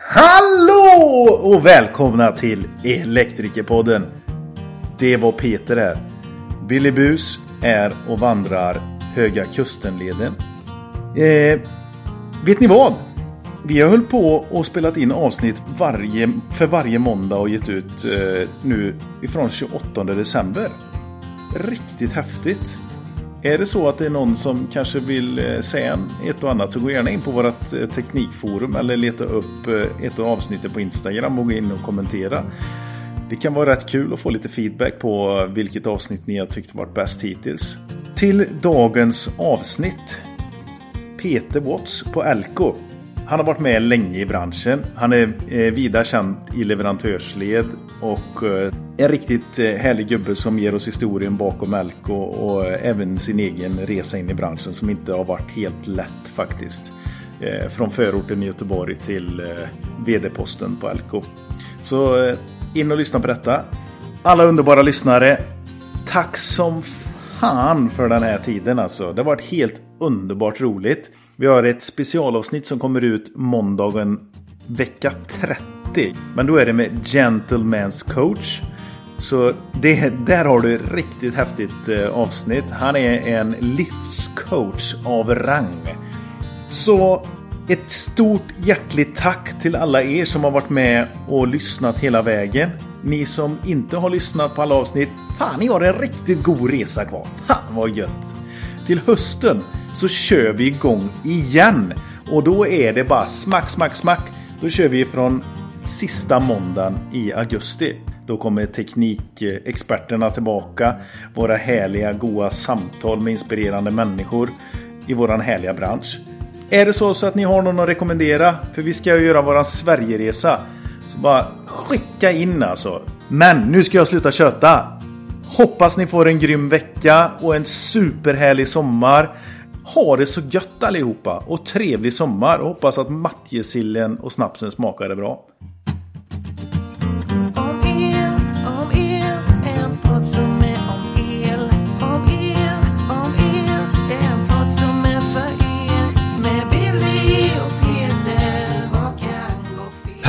Hallå och välkomna till Elektrikerpodden. Det var Peter här. Billy Bus är och vandrar Höga Kustenleden. Eh, vet ni vad? Vi har hållit på och spelat in avsnitt varje, för varje måndag och gett ut eh, nu ifrån 28 december. Riktigt häftigt. Är det så att det är någon som kanske vill eh, säga ett och annat så gå gärna in på vårt eh, teknikforum eller leta upp eh, ett av avsnitten på Instagram och gå in och kommentera. Det kan vara rätt kul att få lite feedback på vilket avsnitt ni har tyckt varit bäst hittills. Till dagens avsnitt. Peter Watts på Elko. Han har varit med länge i branschen. Han är eh, vida känd i leverantörsled och eh, en riktigt eh, härlig gubbe som ger oss historien bakom Elko och även sin egen resa in i branschen som inte har varit helt lätt faktiskt. Från förorten i Göteborg till vd-posten på Elko. Så in och lyssna på detta. Alla underbara lyssnare. Tack som fan för den här tiden alltså. Det har varit helt underbart roligt. Vi har ett specialavsnitt som kommer ut måndagen vecka 30. Men då är det med Gentleman's coach. Så det, där har du ett riktigt häftigt eh, avsnitt. Han är en livscoach av rang. Så ett stort hjärtligt tack till alla er som har varit med och lyssnat hela vägen. Ni som inte har lyssnat på alla avsnitt, fan ni har en riktigt god resa kvar. Fan vad gött! Till hösten så kör vi igång igen. Och då är det bara smack, smack, smack. Då kör vi från sista måndagen i augusti. Då kommer teknikexperterna tillbaka. Våra härliga, goa samtal med inspirerande människor i våran härliga bransch. Är det så, så att ni har någon att rekommendera? För vi ska ju göra våran Sverigeresa. Så bara skicka in alltså. Men nu ska jag sluta köta. Hoppas ni får en grym vecka och en superhärlig sommar. Ha det så gött allihopa och trevlig sommar och hoppas att matjessillen och snapsen smakade bra. Om er, om er, en podd som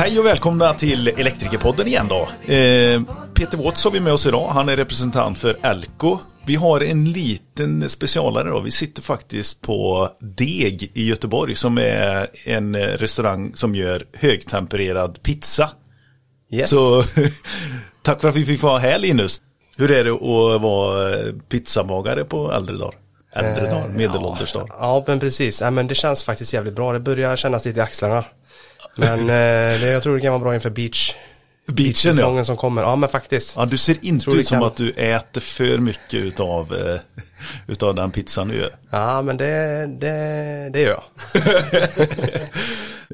Hej och välkomna till Elektrikerpodden igen då. Eh, Peter Watts har vi med oss idag. Han är representant för Elko. Vi har en liten specialare då. Vi sitter faktiskt på Deg i Göteborg som är en restaurang som gör högtempererad pizza. Yes. Så tack för att vi fick vara här Linus. Hur är det att vara pizzamagare på äldre dagar? Äldre dagar, medelålders dagar. Ja, men precis. Ja, men det känns faktiskt jävligt bra. Det börjar kännas lite i axlarna. Men eh, det, jag tror det kan vara bra inför beach. Beachen ja. Säsongen som kommer. Ja, men faktiskt. Ja, du ser inte ut som kan- att du äter för mycket utav, eh, utav den pizzan du gör. Ja, men det, det, det gör jag.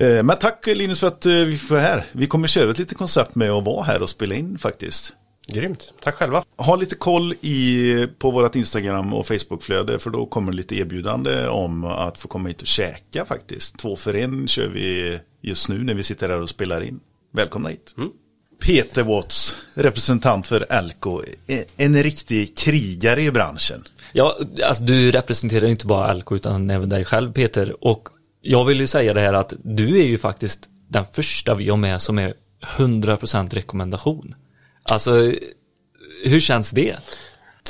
Eh, Men tack Linus för att eh, vi får här. Vi kommer köra ett litet koncept med att vara här och spela in faktiskt. Grymt. Tack själva. Ha lite koll i, på vårt Instagram och Facebookflöde för då kommer lite erbjudande om att få komma hit och käka faktiskt. Två för en kör vi just nu när vi sitter här och spelar in. Välkomna hit. Peter Watts, representant för Elko, en- en riktig krigare i branschen. Ja, alltså du representerar inte bara Alko utan även dig själv Peter. Och jag vill ju säga det här att du är ju faktiskt den första vi har med som är 100% rekommendation. Alltså, hur känns det?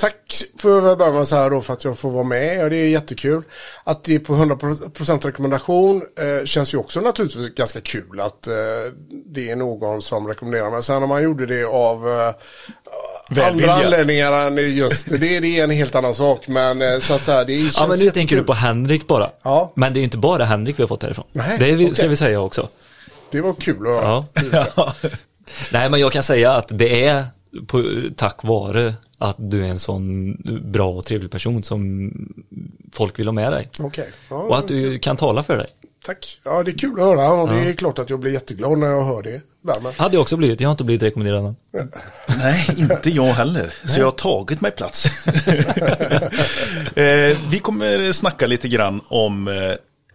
Tack för att börja med så här då för att jag får vara med. Ja, det är jättekul. Att det är på 100% rekommendation eh, känns ju också naturligtvis ganska kul att eh, det är någon som rekommenderar. Men sen när man gjorde det av eh, Välvilja. andra anledningar än just det, det är en helt annan sak. Men eh, så att säga, det känns Ja, men nu tänker du jättekul. på Henrik bara. Ja. Men det är inte bara Henrik vi har fått härifrån. Nej, det vi, ska okej. vi säga också. Det var kul att höra. Ja. Nej, men jag kan säga att det är på, tack vare att du är en sån bra och trevlig person som folk vill ha med dig. Okej. Ja, Och att du kan tala för dig. Tack. Ja, det är kul att höra och det är klart att jag blir jätteglad när jag hör det. Därmed. Hade jag också blivit, jag har inte blivit rekommenderad än. Nej, inte jag heller. Så jag har tagit mig plats. eh, vi kommer snacka lite grann om, eh,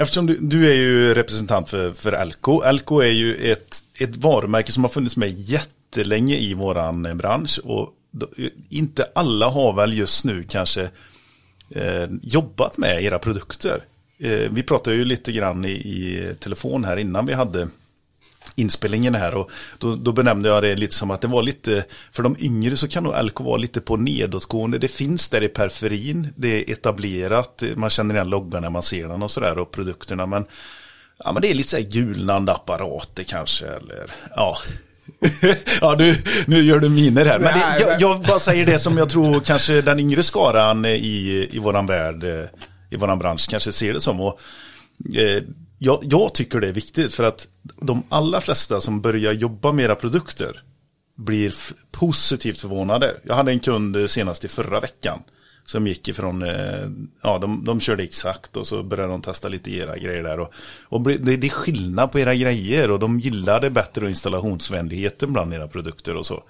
eftersom du, du är ju representant för, för Elko. Elko är ju ett, ett varumärke som har funnits med jättelänge i våran eh, bransch. Och då, inte alla har väl just nu kanske eh, jobbat med era produkter. Eh, vi pratade ju lite grann i, i telefon här innan vi hade inspelningen här och då, då benämnde jag det lite som att det var lite, för de yngre så kan nog Elko vara lite på nedåtgående. Det finns där i periferin, det är etablerat, man känner igen loggan när man ser den och sådär och produkterna men Ja men det är lite så här gulnande apparater kanske eller ja. ja du, nu gör du miner här. Men det, jag, jag bara säger det som jag tror kanske den yngre skaran i, i våran värld, i våran bransch kanske ser det som. Och, eh, jag, jag tycker det är viktigt för att de allra flesta som börjar jobba med era produkter blir f- positivt förvånade. Jag hade en kund senast i förra veckan som gick ifrån, eh, ja de, de körde exakt och så började de testa lite era grejer där. Och, och det, det är skillnad på era grejer och de gillade bättre installationsvänligheten bland era produkter och så.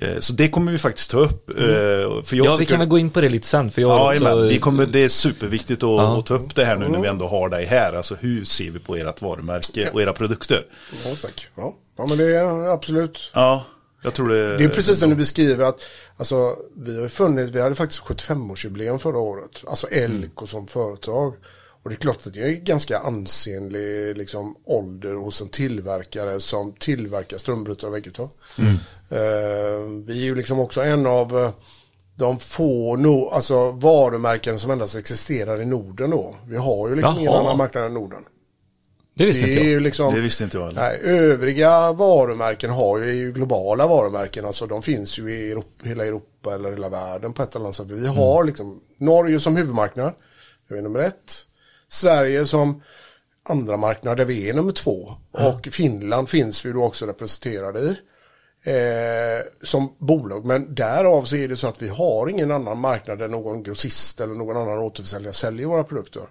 Eh, Så det kommer vi faktiskt ta upp. eh, För jag Ja, vi tycker- kan väl gå in på det lite sen. För jag Ja, också, vi kommer, det är superviktigt att, Ja. att ta upp det här nu när vi ändå har dig här. Alltså hur ser vi på ert varumärke och era produkter? Ja, tack. Ja. ja, men det är absolut. Ja, jag tror det. Det är precis som du beskriver att alltså, vi har ju funnit, vi hade faktiskt 75-årsjubileum förra året. Alltså Elko som företag. Och det är klart att det är ganska ansenlig liksom, ålder hos en tillverkare som tillverkar strömbrytare och vägguttag. Eh, vi är ju liksom också en av eh, de få no, alltså, varumärken som endast existerar i Norden då. Vi har ju liksom ingen annan marknad än Norden. det visste Det inte jag. liksom, Det visste inte jag heller. Nej, övriga varumärken har ju, är ju globala varumärken. Alltså de finns ju i Europa, hela Europa eller hela världen på ett eller annat sätt. Vi har liksom Norge som huvudmarknad. Det är nummer ett. Sverige som andra marknad där vi är nummer två. Och Finland finns vi då också representerade i. Eh, som bolag. Men därav så är det så att vi har ingen annan marknad där någon grossist eller någon annan återförsäljare säljer våra produkter.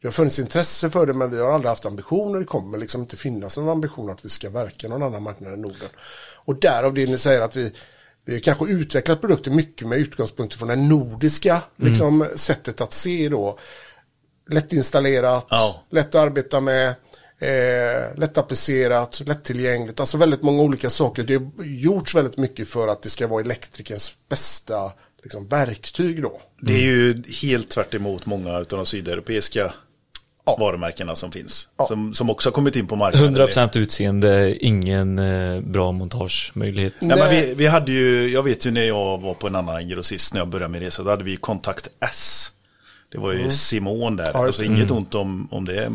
Det har funnits intresse för det men vi har aldrig haft ambitioner. Det kommer liksom inte finnas någon ambition att vi ska verka någon annan marknad än Norden. Och därav det ni säger att vi vi har kanske utvecklat produkter mycket med utgångspunkt från det nordiska liksom, sättet att se då. Lättinstallerat, Ja. lätt att arbeta med, eh, lättapplicerat, lättillgängligt. Alltså väldigt många olika saker. Det har gjorts väldigt mycket för att det ska vara elektrikerns bästa liksom, verktyg då. Det är ju helt tvärt emot många av de sydeuropeiska Ja. varumärkena som finns. Ja. Som, som också har kommit in på marknaden. 100% utseende, ingen eh, bra montagemöjlighet. Men Nej. vi, vi hade ju, jag vet ju när jag var på en annan grossist när jag började med resa, då hade vi kontakt S. Det var ju Simon där, Mm. Ja, alltså inget ont om, om det.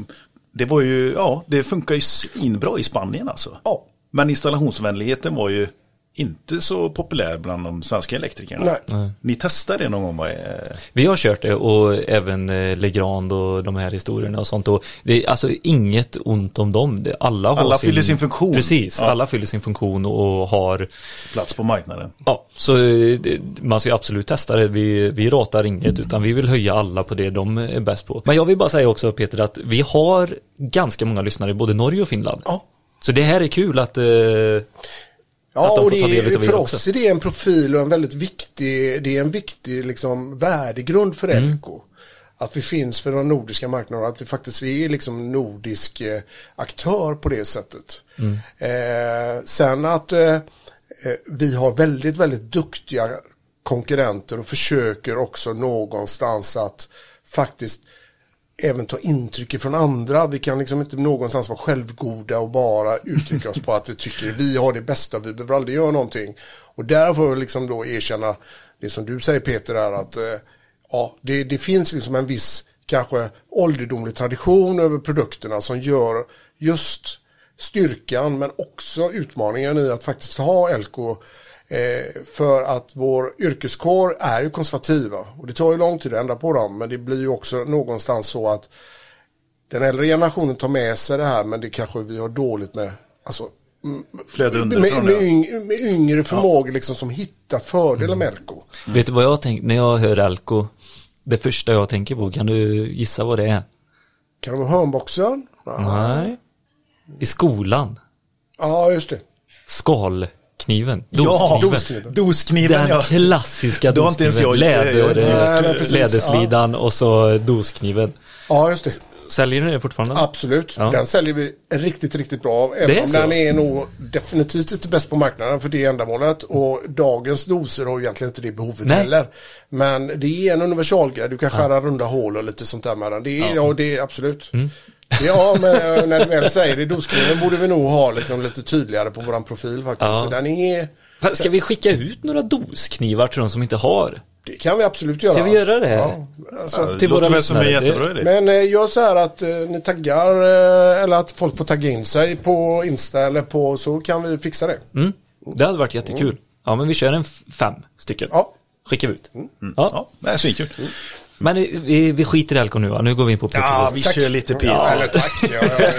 Det var ju, ja, det funkar ju inbra i Spanien alltså. Ja. Men installationsvänligheten var ju inte så populär bland de svenska elektrikerna. Nej. Ni testade det någon gång? Vi har kört det och även eh, Legrand och de här historierna och sånt. Och det är alltså inget ont om dem. Alla, har Alla fyller sin funktion. Precis, Ja. alla fyller sin funktion och har Plats på marknaden. Ja, så eh, det, man ska ju absolut testa det. Vi, vi ratar inget utan vi vill höja alla på det de är bäst på. Men jag vill bara säga också Peter att vi har ganska många lyssnare i både Norge och Finland. Ja. Så det här är kul att, eh, Att Ja, och är, för också. oss är det en profil och en väldigt viktig, det är en viktig liksom värdegrund för Mm. Elko. Att vi finns för de nordiska marknaderna, att vi faktiskt är liksom nordisk eh, aktör på det sättet. Mm. Eh, sen att eh, eh, vi har väldigt, väldigt duktiga konkurrenter och försöker också någonstans att faktiskt även ta intryck från andra. Vi kan liksom inte någonstans vara självgoda och bara uttrycka oss på att vi tycker vi har det bästa, vi behöver aldrig göra någonting. Och där får vi liksom då erkänna det som du säger Peter är att eh, ja, det, det finns liksom en viss kanske ålderdomlig tradition över produkterna som gör just styrkan men också utmaningen i att faktiskt ha Elko för att vår yrkeskår är ju konservativa och det tar ju lång tid att ändra på dem men det blir ju också någonstans så att den äldre generationen tar med sig det här men det kanske vi har dåligt med alltså, mm, med, med, ja. yng, med yngre förmågor liksom som hittat fördelar med Elko. vet du vad jag tänker när jag hör Elko? Det första jag tänker på, kan du gissa vad det är? Kan det vara hörnboxen? Nej. I skolan. Ja, just det. Skalkniven. Ja, Doskniven. doskniven. Doskniven Den ja. klassiska doskniven. Läder, Nej, precis, läderslidan och så doskniven. Ja, just det. Säljer ni det fortfarande? Absolut. Ja. Den säljer vi riktigt, riktigt bra. Det Även om så? den är nog definitivt inte bäst på marknaden för det ändamålet. Och dagens doser har egentligen inte det behovet Nej. heller. Men det är en universalgrej. Du kan skära runda hål och lite sånt där med den. Det är, ja. det är absolut. Ja, men eh, när du väl säger det, doskniven borde vi nog ha liksom lite tydligare på våran profil faktiskt. Ja. För den är, Ska vi skicka ut några dosknivar till de som inte har? det kan vi absolut göra. Ska vi göra det? Ja, alltså, Det till låter våra väl som en jättebra idé. Men eh, gör så här att eh, ni taggar eh, eller att folk får tagga in sig på Insta eller på så kan vi fixa det. Mm. Det hade varit jättekul. Ja, men vi kör en fem stycken. Ja. Skickar vi ut. Ja. Ja, det är svinkul. Men vi, vi skiter i Elko nu va? Nu går vi in på Peter. Ja, vi kör lite Peter. Ja, eller tack. Ja, ja,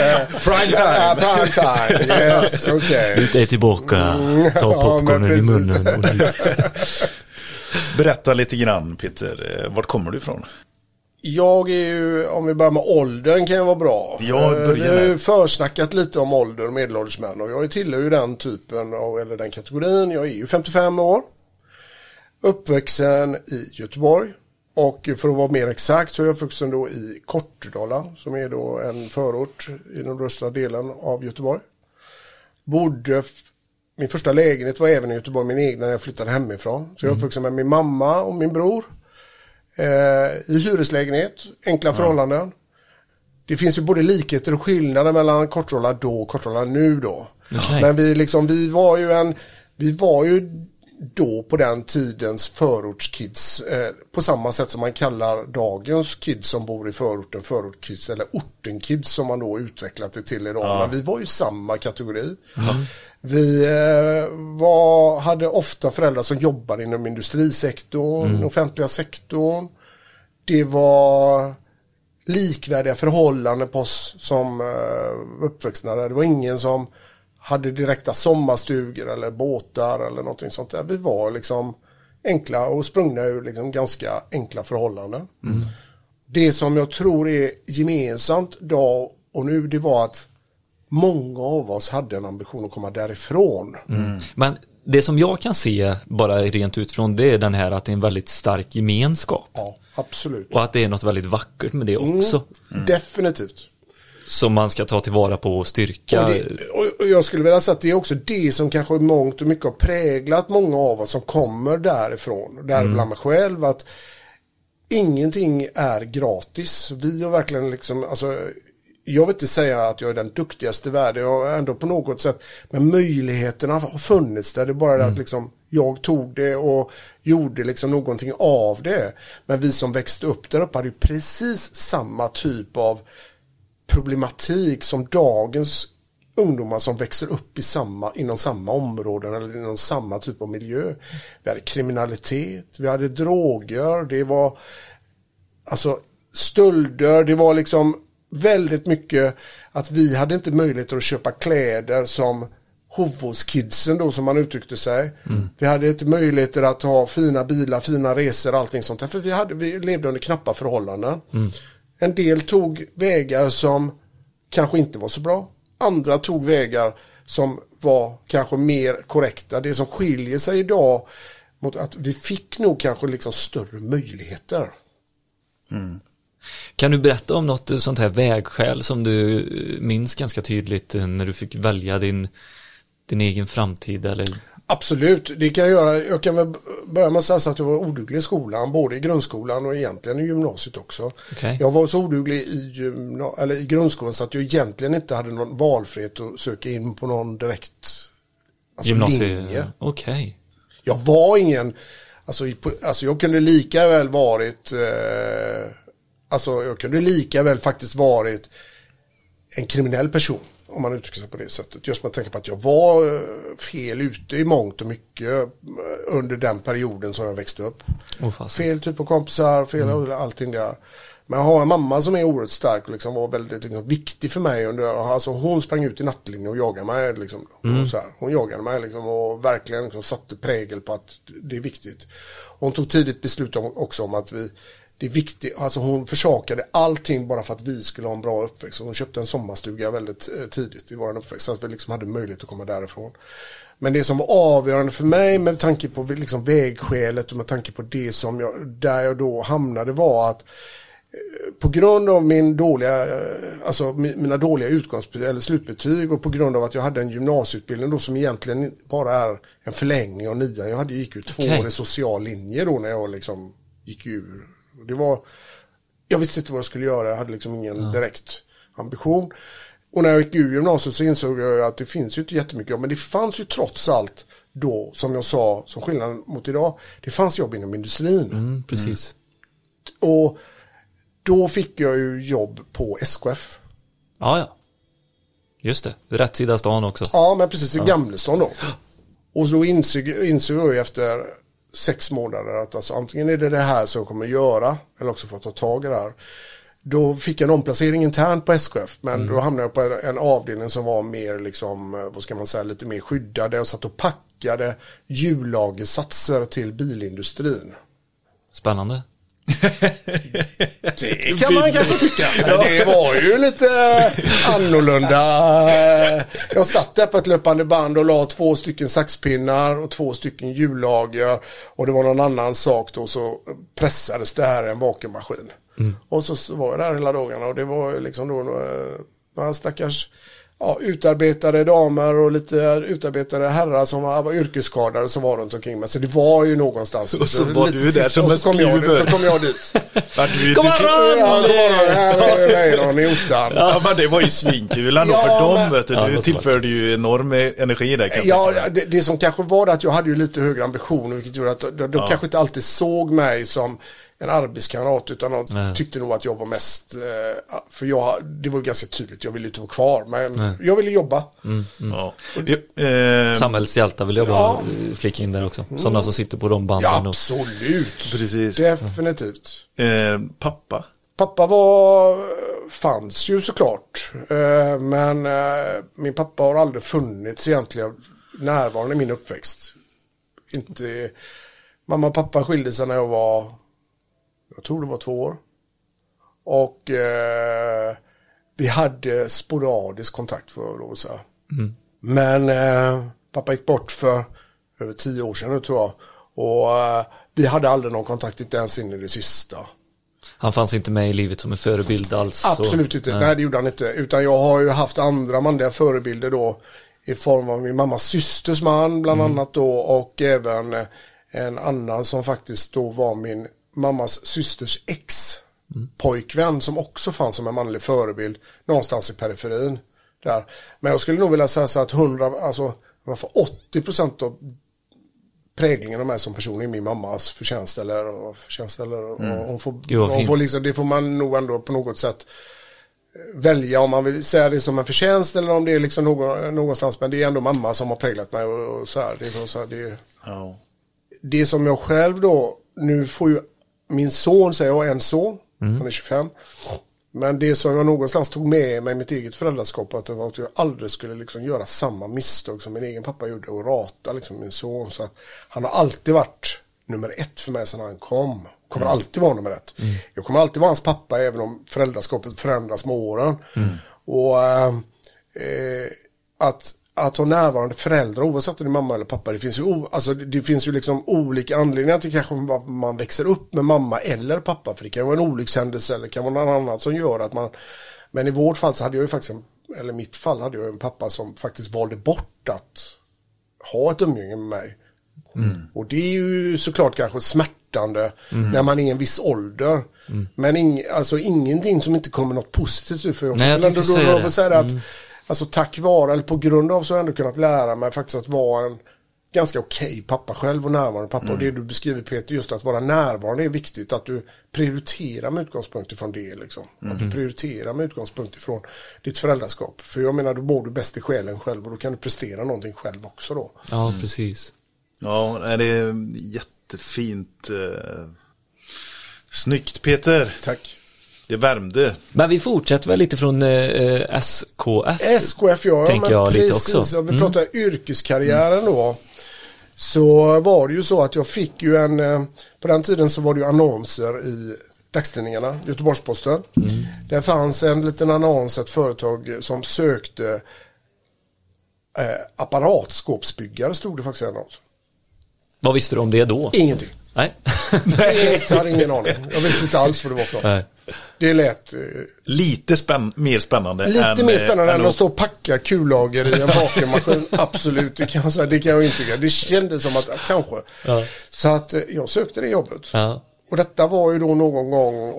ja. Prime Ja, time. prime time. Yes, okej. Ut är tillbaka, ta Mm. Ja, popcornen men i munnen. Berätta lite grann Peter, Eh, vart kommer du ifrån? Jag är ju, om vi börjar med åldern kan ju vara bra. Ja, Eh, har ju försnackat lite om ålder och medelålders män och jag tillhör ju den typen av, eller den kategorin. Jag är ju 55 år. Uppvuxen i Göteborg. Och för att vara mer exakt så är jag uppvuxen då i Kortedala som är då en förort i den östra delen av Göteborg. Bodde, min första lägenhet var även i Göteborg, min egna när jag flyttade hemifrån. Så jag är uppvuxen med min mamma och min bror. Eh, I hyreslägenhet, enkla förhållanden. Det finns ju både likheter och skillnader mellan Kortedala då och Kortedala nu då. Okej. Men vi liksom, vi var ju en, vi var ju då på den tidens förortskids eh, på samma sätt som man kallar dagens kids som bor i förorten förortkids eller ortenkids som man då utvecklat det till idag. Men vi var ju samma kategori. Vi eh, var, hade ofta föräldrar som jobbade inom industrisektorn, den offentliga sektorn. Det var likvärdiga förhållanden på oss som uh, uppvuxna där. Det var ingen som hade direkta sommarstugor eller båtar eller någonting sånt där. Vi var liksom enkla och sprungna ur liksom ganska enkla förhållanden. Det som jag tror är gemensamt då och nu det var att många av oss hade en ambition att komma därifrån. Men det som jag kan se bara rent utifrån det är den här att det är en väldigt stark gemenskap. Ja, absolut. Och att det är något väldigt vackert med det också. Definitivt. Som man ska ta tillvara på och styrka. Och, det, och- jag skulle vilja säga att det är också det som kanske i mångt och mycket har präglat många av oss som kommer därifrån. Däribland mig själv. Att ingenting är gratis. Vi har verkligen liksom, alltså, jag vill inte säga att jag är den duktigaste i världen. Jag har ändå på något sätt, men möjligheterna har funnits där. Det är bara det att liksom, jag tog det och gjorde liksom någonting av det. Men vi som växte upp där uppe hade ju precis samma typ av problematik som dagens ungdomar som växer upp i samma, inom samma områden eller inom samma typ av miljö. Vi hade kriminalitet, vi hade droger, det var alltså stölder, det var liksom väldigt mycket att vi hade inte möjligheter att köpa kläder som Hovåskidsen då som man uttryckte sig. Vi hade inte möjligheter att ha fina bilar, fina resor, allting sånt. För vi, hade, vi levde under knappa förhållanden. En del tog vägar som kanske inte var så bra. Andra tog vägar som var kanske mer korrekta. Det som skiljer sig idag mot att vi fick nog kanske liksom större möjligheter. Mm. Kan du berätta om något sånt här vägskäl som du eh, minns ganska tydligt eh, när du fick välja din, din egen framtid eller? Absolut, det kan jag göra. Jag kan väl börja med att säga att jag var oduglig i skolan, både i grundskolan och egentligen i gymnasiet också. Okej. Jag var så oduglig i, gymna- eller i grundskolan så att jag egentligen inte hade någon valfrihet att söka in på någon direkt alltså Gymnasie? linje. Okej. Jag var ingen, alltså, alltså jag kunde lika väl varit, eh, alltså jag kunde lika väl faktiskt varit en kriminell person. Om man uttrycker sig på det sättet. Just med tanke på att jag var eh, fel ute i mångt och mycket eh, under den perioden som jag växte upp. Fasen. Fel typ av kompisar, fel allting där. Men jag har en mamma som är oerhört stark och liksom var väldigt liksom, viktig för mig. Under, alltså hon sprang ut i nattlinjen och jagade mig. Liksom, och så här. Hon jagade mig liksom, och verkligen liksom, satte prägel på att det är viktigt. Hon tog tidigt beslut om, också om att vi det är viktigt, alltså hon försakade allting bara för att vi skulle ha en bra uppväxt. Hon köpte en sommarstuga väldigt eh, tidigt i vår uppväxt så att vi liksom hade möjlighet att komma därifrån. Men det som var avgörande för mig med tanke på liksom vägskälet och med tanke på det som jag, där jag då hamnade var att eh, på grund av min dåliga, eh, alltså mi- mina dåliga utgångsbetyg eller slutbetyg och på grund av att jag hade en gymnasieutbildning då som egentligen bara är en förlängning av nian. Jag hade gick ut Okej. tvåårig social linje då när jag liksom gick ur. Det var jag visste inte vad jag skulle göra, jag hade liksom ingen direkt ambition. Och när jag gick ur gymnasiet så insåg jag att det finns ju inte jättemycket jobb, men det fanns ju trots allt då, som jag sa, som skillnaden mot idag, det fanns jobb inom industrin. Mm, precis. Och då fick jag ju jobb på SKF. Ja, ja. Just det. Rätt sida stan också. Ja, men precis i Gamlestan då. Och så insåg, insåg jag efter sex månader att alltså, antingen är det det här som jag kommer göra eller också får jag ta tag i det här. Då fick jag en omplacering internt på SKF men då hamnade jag på en- en avdelning som var mer liksom, eh, vad ska man säga, lite mer skyddade och satt och packade hjullagersatser till bilindustrin. Spännande. Det kan man kanske tycka. Det var ju lite annorlunda. Jag satt där på ett löpande band och la två stycken saxpinnar och två stycken hjullager. Och det var någon annan sak då så pressades det här i en vakuummaskin. Och så var jag där hela dagarna och det var liksom då eh, några stackars ja, utarbetade damer och lite utarbetade herrar som var, var yrkesskadade som var runt omkring mig. Så det var ju någonstans. Och så var lite du där som en så kom jag. Så kom jag dit. Ja, du, God morgon! Ja, god morgon. Här är i ottan. ja, men det var ju svinkul ändå Ja, för dem. men- Vet du. Ja, du tillförde ju enorm energi där kan Ja, det, det som kanske var det att jag hade ju lite högre ambitioner vilket gjorde att de, de kanske inte alltid såg mig som en arbetskamrat utan de Nej. tyckte nog att jag var mest, eh, för jag, det var ju ganska tydligt, jag ville inte vara kvar men jag ville jobba. Ja. Eh, Samhällshjältar vill jag bara Ja. eh, flika in där också. Sådana som sitter på de banden. Ja, och, absolut. Precis. Definitivt. eh, pappa. Pappa var, fanns ju såklart. Eh, Men eh, min pappa har aldrig funnits egentligen närvarande i min uppväxt. Inte, mamma och pappa skilde sig när jag var, jag tror det var två år. Och eh, vi hade sporadisk kontakt för lov att säga. Men eh, pappa gick bort för över tio år sedan nu tror jag. Och eh, vi hade aldrig någon kontakt, inte ens in i det sista. Han fanns inte med i livet som en förebild alls. Absolut så, inte, nej. det gjorde han inte. Utan jag har ju haft andra manliga förebilder då i form av min mammas systers man bland annat då och även en annan som faktiskt då var min mammas systers ex pojkvän som också fanns som en manlig förebild någonstans i periferin. Där. Men jag skulle nog vilja säga så att 100, alltså varför 80% av präglingen av mig som person är min mammas förtjänst eller, och förtjänst eller och hon får, vad hon får liksom, det får man nog ändå på något sätt eh, välja om man vill säga det som en förtjänst eller om det är liksom någon, någonstans men det är ändå mamma som har präglat mig och, och så här. Det, är så här det, Ja. det som jag själv då, nu får ju min son, säger jag en son, han är 25. Men det som jag någonstans tog med mig i mitt eget föräldraskap att det var att jag aldrig skulle liksom göra samma misstag som min egen pappa gjorde och rata liksom min son. Så att han har alltid varit nummer ett för mig sedan han kom. Kommer alltid vara nummer ett. Jag kommer alltid vara hans pappa även om föräldraskapet förändras med åren. Och eh, eh, att, att ha närvarande föräldrar oavsett om det är mamma eller pappa. Det finns ju, alltså, det, finns ju liksom olika anledningar till kanske varför man växer upp med mamma eller pappa. För det kan vara en olyckshändelse eller kan vara någon annan som gör att man Men i vårt fall så hade jag ju faktiskt en, eller i mitt fall hade jag en pappa som faktiskt valde bort att ha ett umgänge med mig. Och det är ju såklart kanske smärtande när man är i en viss ålder. Men ing, alltså ingenting som inte kommer något positivt ur. För jag Nej, jag tänkte säga det. säga att alltså tack vare, eller på grund av så har jag ändå kunnat lära mig faktiskt att vara en ganska okej pappa själv och närvarande pappa. Och det du beskriver Peter, just att vara närvarande är viktigt. Att du prioriterar med utgångspunkt ifrån det. Liksom. Att du prioriterar med utgångspunkt ifrån ditt föräldraskap. För jag menar, då mår du bäst i själen själv och då kan du prestera någonting själv också då. Ja, precis. Ja, det är jättefint. Eh, snyggt Peter. Tack. Det värmde. Men vi fortsätter väl lite från eh, SKF. SKF ja, Tänker men jag lite precis, också. Om vi Mm. pratar yrkeskarriären då. Så var det ju så att jag fick ju en, eh, på den tiden så var det ju annonser i dagstidningarna, Göteborgs-Posten. Mm. Där fanns en liten annons, ett företag som sökte eh, apparatskåpsbyggare stod det faktiskt i annons. Vad visste du om det då? Ingenting. Nej. Jag hade ingen aning. Jag visste inte alls vad det var för något. Nej. Det lät eh, Lite spänn mer spännande. Lite än, mer eh, spännande än att att- stå och packa kullager i en vakuummaskin. Absolut, det kan jag säga. Det kan jag inte. Det kändes som att, kanske. Ja. Så att eh, jag sökte det jobbet. Ja. Och detta var ju då någon gång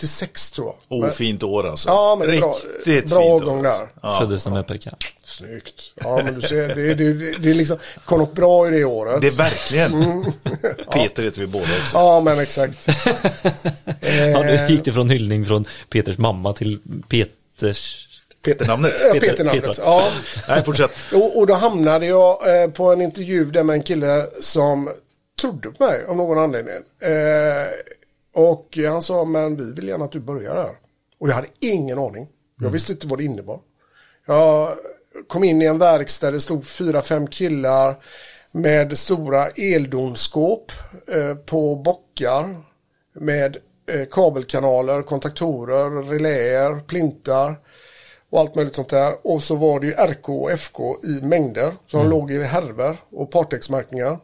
86 tror jag. Men- Ofint år alltså. Ja, men det är bra, Riktigt bra fint årgång år. där. Ja. Föddes som en pekka. Snyggt. Ja, men du ser, det, det, det, det är liksom, kom något bra i det året. Det är verkligen. Mm. Peter heter vi båda också. Ja, men exakt. Ja, Eh, nu gick det från hyllning från Peters mamma till Peters... Peter-namnet. Peter- Peter-namnet. Peter. Ja. Nej, fortsätt. Och, och då hamnade jag eh, på en intervju där med en kille som trodde på mig av någon anledning. Eh, och han sa, men vi vill gärna att du börjar här. Och jag hade ingen aning. Jag visste inte vad det innebar. Jag kom in i en verkstad, det stod fyra, fem killar med stora eldonskåp eh, på bockar med eh, kabelkanaler, kontaktorer, reläer, plintar och allt möjligt sånt där. Och så var det ju RK och FK i mängder som låg i härvor och partexmärkningar.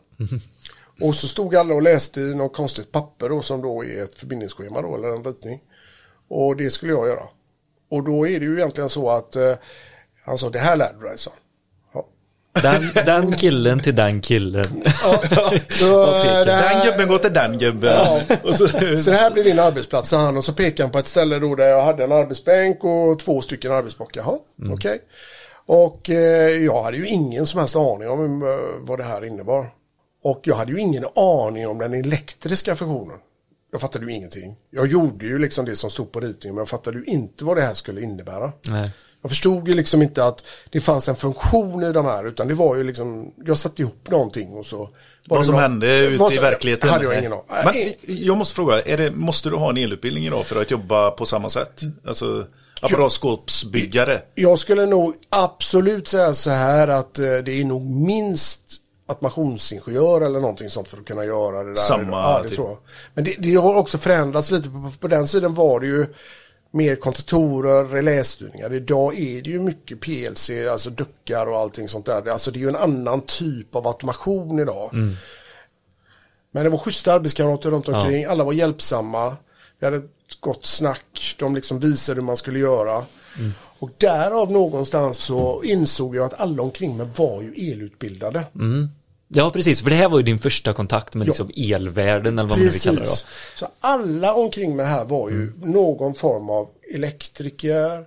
Och så stod alla och läste i något konstigt papper då som då är ett förbindningsschema då eller en ritning. Och det skulle jag göra. Och då är det ju egentligen så att eh, han sa det här lärde du dig så. Ja. Den, den killen till den killen. Så, eh, det Den här- gubben går till den gubben. Ja. Och så, Så det här blir din arbetsplats, sa han. Och så pekade han på ett ställe då där jag hade en arbetsbänk och två stycken arbetsbockar. Jaha, okej. Och eh, jag hade ju ingen som helst aning om eh, vad det här innebar. Och jag hade ju ingen aning om den elektriska funktionen. Jag fattade ju ingenting. Jag gjorde ju liksom det som stod på ritningen men jag fattade ju inte vad det här skulle innebära. Nej. Jag förstod ju liksom inte att det fanns en funktion i de här utan det var ju liksom, jag satte ihop någonting och så. vad som hände ute vad- i verkligheten. hade jag ingen aning. Men jag måste fråga, är det, måste du ha en elutbildning idag för att jobba på samma sätt? Alltså apparatskåpsbyggare. Jag skulle nog absolut säga så här att eh, det är nog minst automationsingenjör eller någonting sånt för att kunna göra det där. Samma ja, det typ. tror jag. Men det, det har också förändrats lite. På, på den sidan var det ju mer kontatorer, relästyrningar. Idag är det ju mycket PLC, alltså duckar och allting sånt där. Alltså det är ju en annan typ av automation idag. Men det var schyssta arbetskamrater runt omkring. Alla var hjälpsamma. Vi hade ett gott snack. De liksom visade hur man skulle göra. Och därav någonstans så insåg jag att alla omkring mig var ju elutbildade. Ja, precis. För det här var ju din första kontakt med Ja. liksom elvärlden eller vad man nu vill kalla det då. Precis. Så alla omkring mig här var ju någon form av elektriker,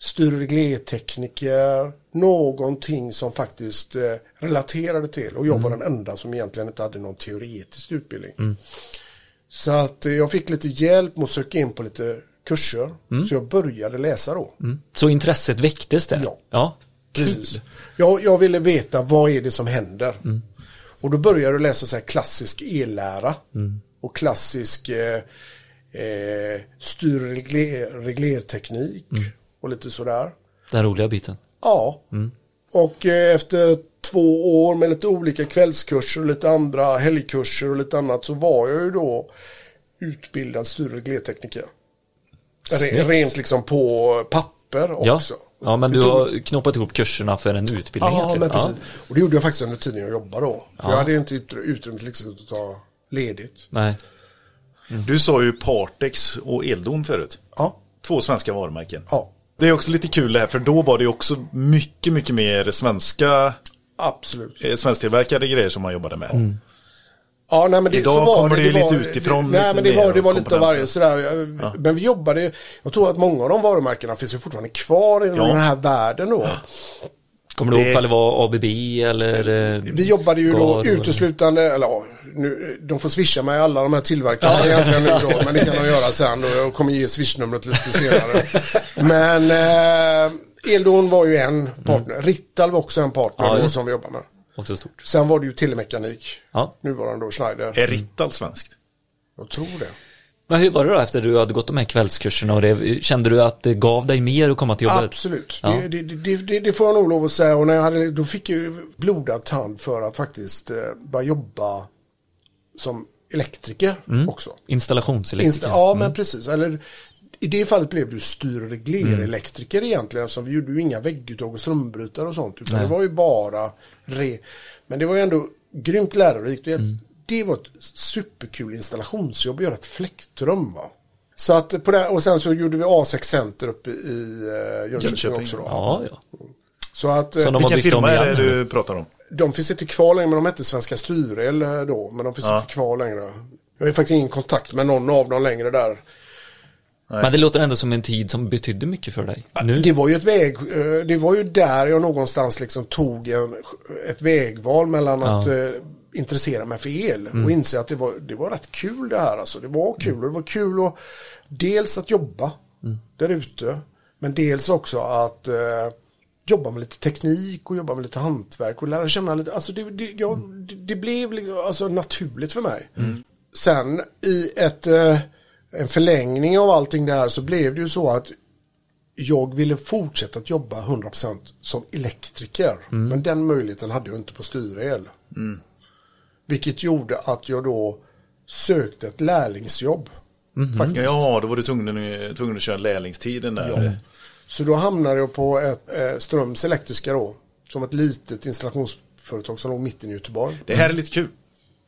styr och reglertekniker, någonting som faktiskt eh, relaterade till. Och jag var den enda som egentligen inte hade någon teoretisk utbildning. Så att eh, jag fick lite hjälp med att söka in på lite kurser. Så jag började läsa då. Mm. Så intresset väcktes där? Ja. ja. Precis. Jag, jag ville veta vad är det som händer. Och då började jag läsa så här klassisk ellära. Och klassisk eh, eh, styr och regler, reglerteknik. Och lite sådär. Den roliga biten. Ja. Och eh, efter två år med lite olika kvällskurser och lite andra helgkurser och lite annat så var jag ju då utbildad styr och reglertekniker. Re, rent liksom på papper också. ja, men Det du har knoppat ihop kurserna för en utbildning Ja, men precis. Och det gjorde jag faktiskt under tiden jag jobbade då. För Ja. jag hade inte utry- utrymme till exempel att ta ledigt. Nej. Du sa ju Partex och Eldon förut. Ja, Två svenska varumärken. ja, Det är också lite kul det här för då var det också mycket, mycket mer svenska, absolut. eh, svensktillverkade grejer som man jobbade med. Ja, nej, men det, Idag så var kommer det ju var, lite utifrån, Nej, lite men det var, det var lite av varje sådär. Men vi jobbade, jag tror att många av de varumärkena finns ju fortfarande kvar i Ja. den här världen då. Kommer du Det- ihåg ifall det var ABB eller? eh, Vi jobbade ju då uteslutande, eller ja, nu, de får swisha mig alla de här tillverkarna egentligen nu då, men det kan de göra sen och jag kommer ge swishnumret lite senare. Men eh, Eldon var ju en partner, Rittal var också en partner Ja, då, som vi jobbade med. Också stort. Sen var det ju Telemekanik, Ja. nuvarande då Schneider. Är Rittal svenskt? Jag tror det. Men hur var det då efter du hade gått de här kvällskurserna och det, kände du att det gav dig mer att komma till jobbet? Absolut, Ja. det, det, det, det, det får jag nog lov att säga. Och när jag hade, då fick jag ju blodad tand för att faktiskt eh, börja jobba som elektriker också. Installationselektriker? Insta- ja, men precis. Eller, I det fallet blev du styr och reglerelektriker egentligen. Så vi gjorde ju inga vägguttag och strömbrytare och sånt. Utan Nej. det var ju bara re... Men det var ju ändå grymt lärorikt. jag- Det var ett superkul installationsjobb att göra ett fläktrum. Va? Så att på det, och sen så gjorde vi A6 Center uppe i uh, Jönköping, Jönköping. också. Då. Ja, ja. Så att eh, Som de om firma är det du pratar om? de finns inte kvar längre, men de hette Svenska Styrel eh, då. Men de finns Ja. inte kvar längre. Jag har ju faktiskt ingen kontakt med någon av dem längre där. Men det låter ändå som en tid som betydde mycket för dig. Nu? Det var ju ett väg, eh, det var ju där jag någonstans liksom tog en, ett vägval mellan att eh, intressera mig för el Mm. och inse att det var, det var rätt kul det här alltså. Det var kul och det var kul att dels att jobba Mm. där ute men dels också att eh, jobba med lite teknik och jobba med lite hantverk och lära känna lite, alltså det, det, jag, det, det blev liksom, alltså naturligt för mig. Sen i ett, en förlängning av allting det här så blev det ju så att jag ville fortsätta att jobba 100% som elektriker. Men den möjligheten hade jag inte på styrel. Vilket gjorde att jag då sökte ett lärlingsjobb. Faktiskt. Ja, då var du tvungen, tvungen att köra lärlingstiden där. Så då hamnade jag på ett eh, Ströms Elektriska då. Som ett litet installationsföretag som låg mitt i Göteborg. Det här är lite kul.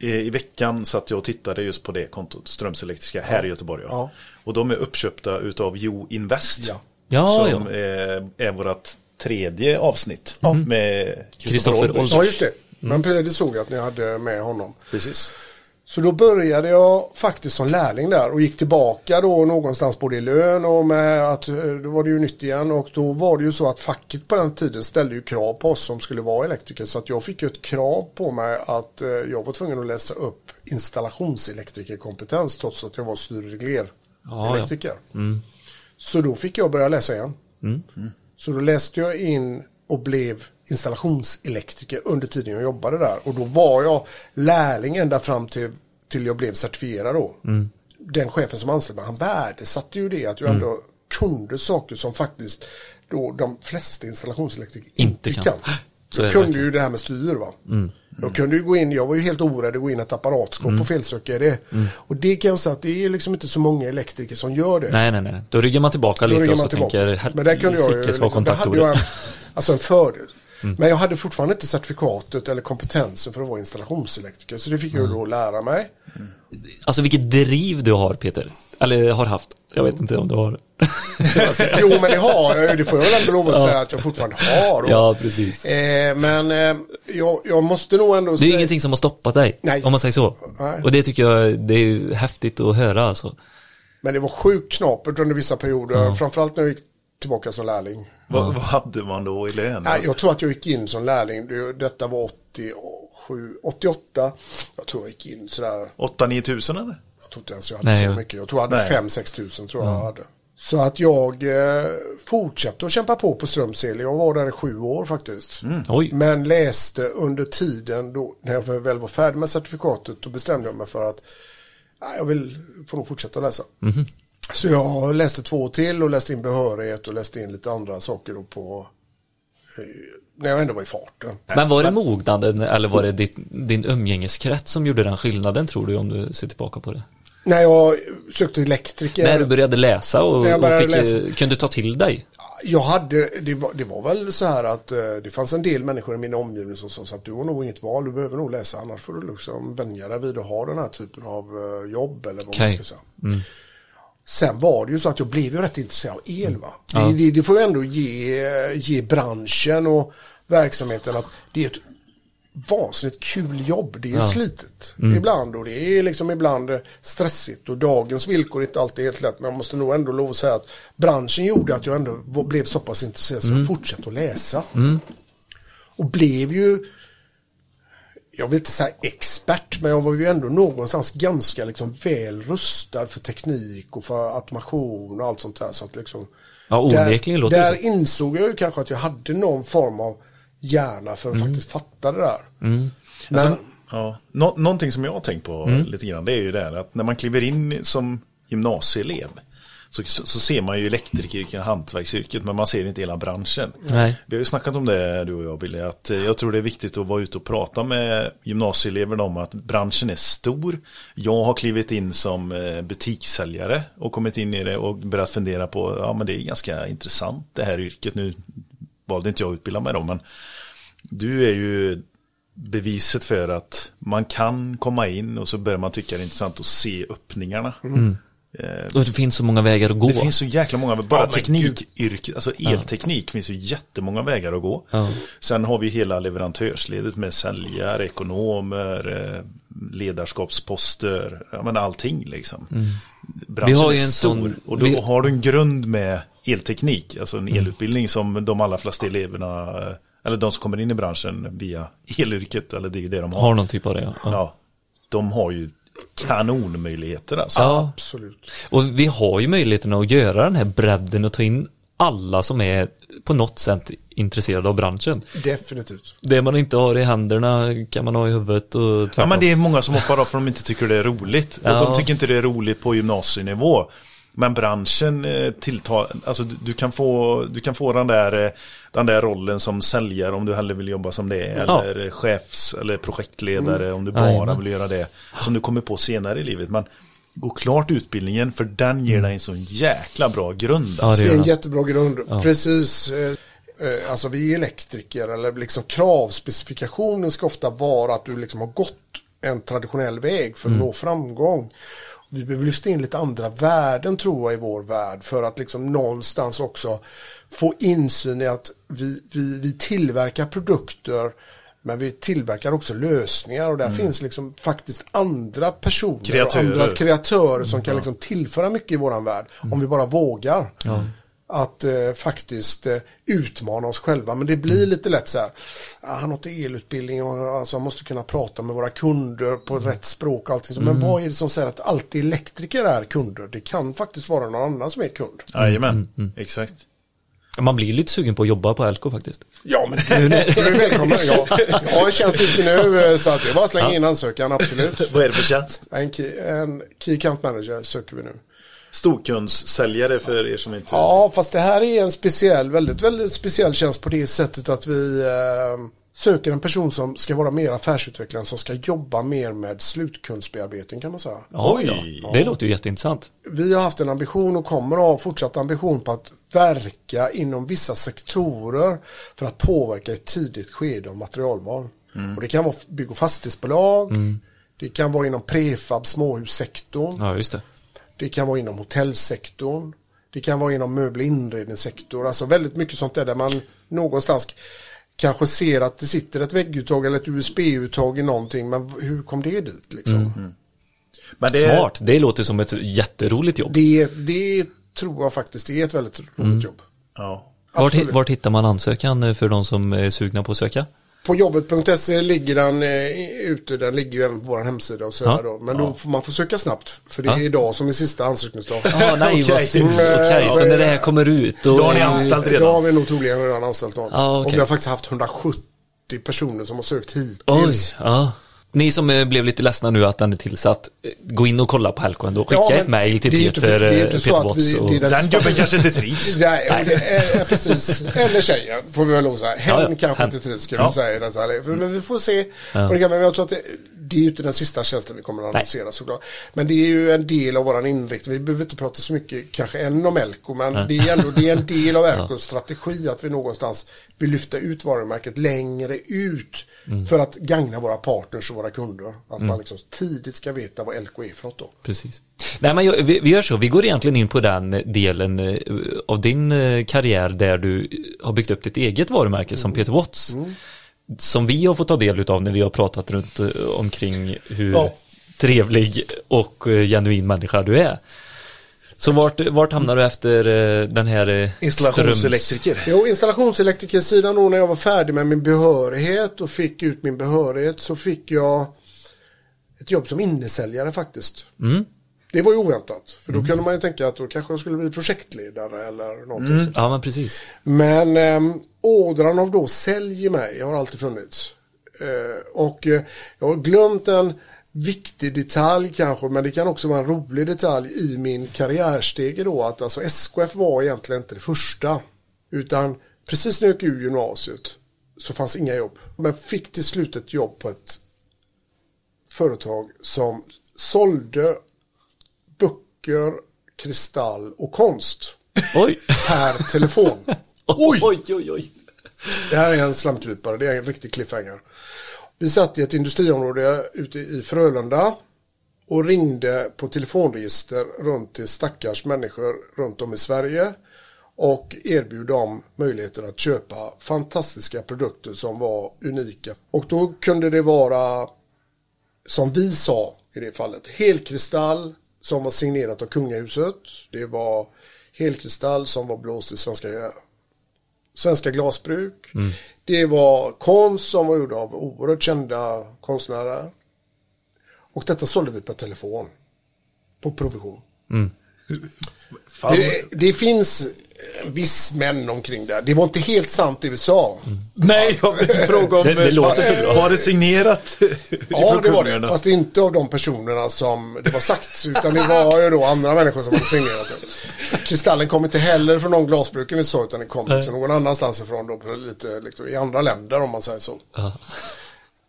I, I veckan satt jag och tittade just på det kontot, Ströms Elektriska, här i Göteborg. Ja. Ja. Och de är uppköpta utav Jo Invest. Ja. Ja, som ja. är, är vårt tredje avsnitt med Kristoffer Olsson. Ja, just det. Men precis, det såg jag att ni hade med honom. Precis. Så då började jag faktiskt som lärling där och gick tillbaka då någonstans både i lön och med att eh, då var det ju nytt igen. Och då var det ju så att facket på den tiden ställde ju krav på oss som skulle vara elektriker. Så att jag fick ju ett krav på mig att eh, jag var tvungen att läsa upp installationselektrikerkompetens trots att jag var styrregler Ja, elektriker. Så då fick jag börja läsa igen. Så då läste jag in och blev installationselektriker under tiden jag jobbade där. Och då var jag lärling ända fram till, till jag blev certifierad då. Den chefen som anställde mig, han värdesatte ju det att jag ändå kunde saker som faktiskt då de flesta installationselektriker inte, kan. kan. Jag kunde verkligen. ju det här med styr va. Jag kunde ju gå in, jag var ju helt orädd att gå in ett apparatskåp och felsöka i det. Och det kan jag säga att det är liksom inte så många elektriker som gör det. Nej, nej, nej. Då ryggar man tillbaka Då lite och så tillbaka. tänker Men där kunde jag ju, liksom, kontaktordet. alltså en fördel. Men jag hade fortfarande inte certifikatet eller kompetensen för att vara installationselektriker. Så det fick jag ju då lära mig. Alltså vilket driv du har Peter. Eller har haft. Jag vet inte om du har. Jo men det har jag ju, det får jag väl ändå lov att säga att jag fortfarande har. Och, ja, precis. eh, men eh, jag, jag måste nog ändå Det är säga. ingenting som har stoppat dig. Nej. Om man säger så. Nej. Och det tycker jag, det är häftigt att höra alltså. Men det var sjukt knapert under vissa perioder. Framförallt när jag gick tillbaka som lärling. Vad, vad hade man då i lön? Nej, jag tror att jag gick in som lärling. Det- Detta var 87, 88. Jag tror jag gick in sådär. 8-9 tusen eller? Jag tror inte ens jag hade Nej, så mycket. Jag tror jag hade 5-6 tusen tror jag jag hade. Så att jag eh, fortsatte att kämpa på på Strömsele. Jag var där i sju år faktiskt. Oj. Men läste under tiden då, när jag väl var färdig med certifikatet, då bestämde jag mig för att nej, jag vill få nog fortsätta läsa. Så jag läste två till och läste in behörighet och läste in lite andra saker då på eh, när jag ändå var i farten. Men var det mognaden eller var det ditt, din umgängeskrets som gjorde den skillnaden tror du om du ser tillbaka på det? När jag sökte elektriker. När du började läsa och, jag och började fick, läsa. eh, kunde ta till dig? Jag hade, det var, det var väl så här att eh, det fanns en del människor i min omgivning som sa att du har nog inget val, du behöver nog läsa annars får du liksom vänja dig vid att ha den här typen av jobb eller vad man Okej. ska säga. Sen var det ju så att jag blev ju rätt intresserad av el va. Det, det, det får ju ändå ge, ge branschen och verksamheten att det är ett vansinnigt kul jobb. Det är slitet ibland och det är liksom ibland stressigt och dagens villkor är inte alltid helt lätt. Men jag måste nog ändå lov att säga att branschen gjorde att jag ändå blev så pass intresserad så jag fortsatte att läsa. Och blev ju, jag vill inte säga expert, men jag var ju ändå någonstans ganska liksom väl rustad för teknik och för automation och allt sånt där. Så att liksom, Ja, onekligen låter där så. insåg jag ju kanske att jag hade någon form av hjärna för att Mm. faktiskt fatta det där. Men, Ja. Nå någonting som jag har tänkt på Mm. lite grann det är ju det här att när man kliver in som gymnasieelev så, så, så ser man ju elektrikeryrket, hantverksyrket, men man ser inte hela branschen. Nej. Vi har ju snackat om det du och jag Billy, att eh, jag tror det är viktigt att vara ute och prata med gymnasieeleverna om att branschen är stor. Jag har klivit in som eh, butikssäljare och kommit in i det och börjat fundera på, ja men det är ganska intressant det här yrket. Nu valde inte jag att utbilda mig då, men du är ju beviset för att man kan komma in och så börjar man tycka det är intressant att se öppningarna. Och det finns så många vägar att gå. Det finns så jäkla många, bara Ja, men teknikyrket, alltså elteknik finns ju jättemånga vägar att gå. Ja. Sen har vi hela leverantörsledet med säljare, ekonomer, eh, ledarskapsposter, ja men allting liksom. branschen Vi har ju är en stor. sån- Och då vi- har du en grund med elteknik, alltså Mm. en elutbildning som de allra flesta eleverna, eh, eller de som kommer in i branschen via elyrket, eller det är det de har. Har någon typ av det, ja. ja. Ja, de har ju kanonmöjligheter alltså. Ja, Absolut. och vi har ju möjligheten att göra den här bredden och ta in alla som är på något sätt intresserade av branschen. Definitivt. Det man inte har i händerna kan man ha i huvudet och Ja, tvärtom. men det är många som hoppar av för de inte tycker det är roligt. Och Ja. de tycker inte det är roligt på gymnasienivå. Men branschen eh, tilltar, alltså du, du, kan få, du kan få den där, eh, den där rollen som säljare om du hellre vill jobba som det. Ja. Eller eh, chefs eller projektledare om du bara vill göra det. Som du kommer på senare i livet. Men gå klart utbildningen för den ger dig en så jäkla bra grund. Ja, Alltså. det Det är gör en jättebra grund. Precis. eh, Alltså vi är elektriker eller liksom kravspecifikationen ska ofta vara att du liksom har gått en traditionell väg för att nå framgång. Vi behöver lyfta in lite andra värden tror jag i vår värld för att liksom någonstans också få insyn i att vi, vi, vi tillverkar produkter men vi tillverkar också lösningar och där finns liksom faktiskt andra personer Kreatörer. och andra kreatörer som kan liksom tillföra mycket i våran värld om vi bara vågar. Att eh, faktiskt eh, utmana oss själva. Men det blir lite lätt så här. Ah, han har inte elutbildning och alltså, han måste kunna prata med våra kunder på rätt språk. Och allting. så. Men vad är det som säger att alltid elektriker är kunder? Det kan faktiskt vara någon annan som är kund. Jajamän, exakt. Man blir lite sugen på att jobba på Elko faktiskt. Ja, men du är välkommen. Ja, jag har en tjänst ute nu eh, så att är bara att slänga in ansökan, absolut. Vad är det för tjänst? En key, en key account manager söker vi nu. Storkundssäljare för er som inte... Ja, fast det här är en speciell, väldigt, väldigt speciell tjänst på det sättet att vi eh, söker en person som ska vara mer affärsutvecklare, som ska jobba mer med slutkundsbearbetning kan man säga. Ja, Oj. ja. Det låter ju jätteintressant. Vi har haft en ambition och kommer att ha fortsatt ambition på att verka inom vissa sektorer för att påverka ett tidigt skede av materialval. Och det kan vara bygg och fastighetsbolag, det kan vara inom prefab småhussektorn, Ja, just det. Det kan vara inom hotellsektorn. Det kan vara inom möbel och inredningssektor. Alltså väldigt mycket sånt där, där man någonstans kanske ser att det sitter ett vägguttag eller ett USB-uttag i någonting. Men hur kom det dit liksom? Men det, Smart. Det låter som ett jätteroligt jobb. Det, det tror jag faktiskt är ett väldigt roligt jobb. Ja. Vart, vart hittar man ansökan för de som är sugna på att söka? På jobbet.se ligger den eh, ute, den ligger ju även på vår hemsida och sådär Ja. då. Men då får man får söka snabbt, för det är Ja. idag som är sista ansökningsdag. Ja, nej, vad Okej. synd. Mm, eh, så när det här kommer ut då... Då har ni anställt redan? Idag har vi nog troligen redan anställt någon. Ja, okej. Och vi har faktiskt haft 170 personer som har sökt hittills. Oj, ja. Ni som eh, blev lite ledsna nu att den är tillsatt, eh, gå in och kolla på Helco ändå. Skicka Ja, ett mail till Peter, det är eh, inte Peter att Watts vi- och... den gubben kanske inte trivs. Nej, är, precis. Eller tjejen, får vi väl lov att säga. Hen Ja, ja, kanske hen. inte trivs, ska vi Ja. säga. För- Men vi får se. Ja. Och det kan, men jag tror att det, det är ju inte den sista tjänsten vi kommer att annonsera såklart. Men det är ju en del av våran inriktning. Vi behöver inte prata så mycket kanske än om Elko, men det är ändå det är en del av Elkos strategi att vi någonstans vill lyfta ut varumärket längre ut Mm. för att gagna våra partners och våra kunder. Att man liksom tidigt ska veta vad Elko är för något då. Precis. Nej men jag, vi, vi gör så, vi går egentligen in på den delen eh, av din eh, karriär där du har byggt upp ditt eget varumärke som Peter Watts. Som vi har fått ta del av när vi har pratat runt eh, omkring hur Ja. trevlig och eh, genuin människa du är. Så vart, vart hamnar du efter eh, den här Installationselektriker. Jo, installationselektrikersidan då när jag var färdig med min behörighet och fick ut min behörighet så fick jag ett jobb som innesäljare faktiskt. Mm. Det var ju oväntat, för då kunde man ju tänka att då kanske jag skulle bli projektledare eller någonting sånt. Ja men precis. Men äm, ådran av då sälj i mig har alltid funnits. Eh, och eh, jag har glömt en viktig detalj kanske, men det kan också vara en rolig detalj i min karriärstege då, att alltså SKF var egentligen inte det första. Utan precis när jag gick ur gymnasiet så fanns inga jobb. Men fick till slut ett jobb på ett företag som sålde böcker, kristall och konst Oj. per telefon. oj, oj, oj, oj. Det här är en slamkrypare, det är en riktig cliffhanger. Vi satt i ett industriområde ute i Frölunda och ringde på telefonregister runt till stackars människor runt om i Sverige och erbjöd dem möjligheter att köpa fantastiska produkter som var unika. Och då kunde det vara, som vi sa i det fallet, helkristall, som var signerat av kungahuset. Det var helkristall som var blåst i svenska, svenska glasbruk. Det var konst som var gjord av oerhört kända konstnärer. Och detta sålde vi per telefon. På provision. Mm. Det, det finns en viss män omkring det. Det var inte helt sant det vi sa. Nej, jag vill fråga om... Det- det låter för bra. Var det signerat? Ja, det var det. Fast inte av de personerna som det var sagt. Utan det var ju då andra människor som hade signerat det. Kristallen kom inte heller från de glasbruken vi sa. Utan det kom liksom någon annanstans ifrån. Då, lite, liksom, I andra länder om man säger så.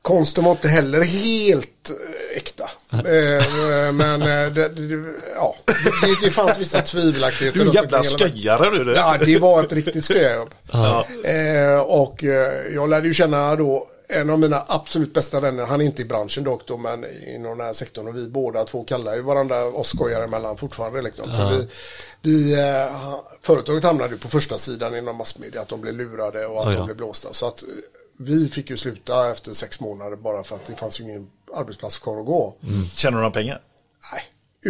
Konsten var inte heller helt eh, äkta. Eh, men eh, det, det, ja, det, det fanns vissa tvivelaktigheter. Du är en jävla sköjare det. Ja, det var ett riktigt sköjobb. Ja. Eh, och eh, jag lärde ju känna då en av mina absolut bästa vänner, han är inte i branschen dock då, men inom den här sektorn och vi båda två kallar ju varandra oss skojare emellan fortfarande liksom. För vi, vi, eh, företaget hamnade ju på första sidan inom massmedia att de blev lurade och att Oj då. de blev blåsta. Så att vi fick ju sluta efter sex månader bara för att det fanns ju ingen arbetsplats kvar att gå. Tjänar du några pengar? Nej,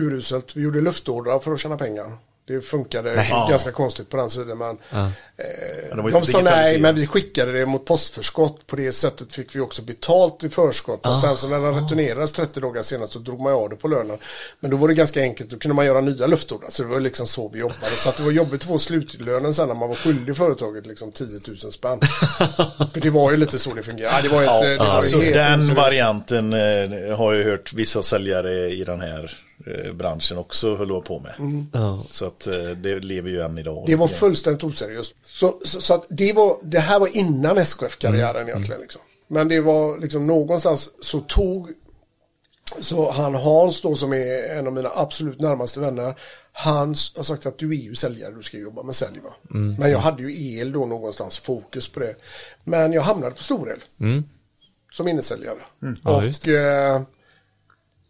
uruselt. Vi gjorde luftordrar för att tjäna pengar. Det funkade Ja. ganska konstigt på den sidan. Men, eh, var ju de sa nej, men vi skickade det mot postförskott. På det sättet fick vi också betalt i förskott. Och sen så när den returnerades 30 dagar senare så drog man av det på lönen. Men då var det ganska enkelt. Då kunde man göra nya luftordrar. Så det var liksom så vi jobbade. Så det var jobbigt att få slutlönen sen när man var skyldig företaget liksom 10 000 spänn. för det var ju lite så det fungerade. Ja, det var, ett, det var alltså, helt den varianten eh, har jag hört vissa säljare i den här eh, branschen också hålla på med. Ja. Så att eh, det lever ju än idag. Det var fullständigt oseriöst. Så, så, så att det, var, det här var innan SKF-karriären egentligen. Liksom. Men det var liksom någonstans så tog så han Hans då som är en av mina absolut närmaste vänner. Han har sagt att du är ju säljare, du ska jobba med sälj va. Men jag hade ju el då någonstans, fokus på det. Men jag hamnade på storel. Som innesäljare. Ja, och eh,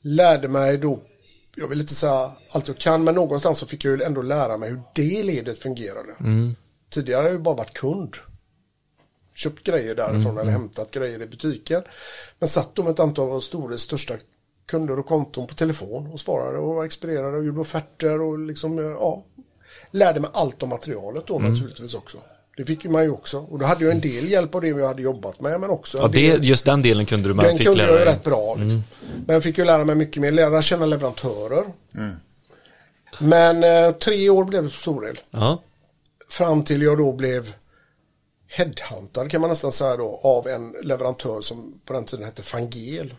lärde mig då, jag vill inte säga allt jag kan, men någonstans så fick jag ju ändå lära mig hur det ledet fungerade. Tidigare har jag ju bara varit kund. Köpt grejer därifrån eller hämtat grejer i butiken. Men satt då med ett antal av Stores största kunder och konton på telefon och svarade och expedierade och gjorde offerter och liksom, ja. Lärde mig allt om materialet då naturligtvis också. Det fick man ju också. Och då hade jag en del hjälp av det jag hade jobbat med men också Ja, del- det, just den delen kunde du, men den fick kunde lära jag ju rätt bra. Liksom. Men jag fick ju lära mig mycket mer, lära känna leverantörer. Men eh, tre år blev det på Storel. Ja. Fram till jag då blev headhuntad kan man nästan säga då av en leverantör som på den tiden hette Fangel.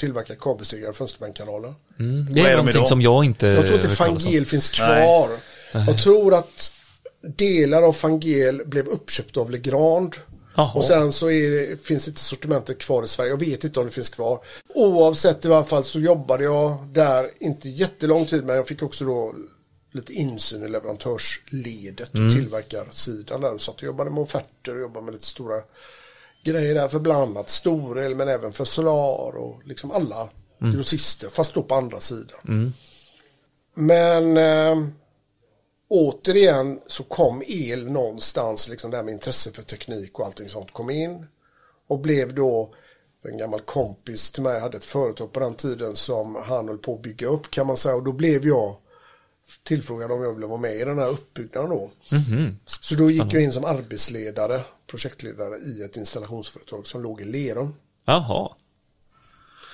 Tillverkar kabelstegare och fönsterbänkkanaler. Mm. Det är är de någonting idag? som jag inte Jag tror inte. Fangel finns kvar. Jag tror att delar av Fangel blev uppköpt av Legrand. Jaha. Och sen så är det, finns inte sortimentet kvar i Sverige. Jag vet inte om det finns kvar. Oavsett i alla fall så jobbade jag där inte jättelång tid men jag fick också då lite insyn i leverantörsledet och tillverkarsidan där. Så att jag jobbade med offerter och jobbade med lite stora grejer där för bland annat Storel men även för Solar och liksom alla grossister fast då på andra sidan. Men eh, återigen så kom el någonstans, liksom där med intresse för teknik och allting sånt kom in. Och blev då en gammal kompis till mig hade ett företag på den tiden som han höll på att bygga upp kan man säga. Och då blev jag tillfrågad om jag ville vara med i den här uppbyggnaden då. Så då gick jag in som arbetsledare, projektledare i ett installationsföretag som låg i Lerum. Jaha.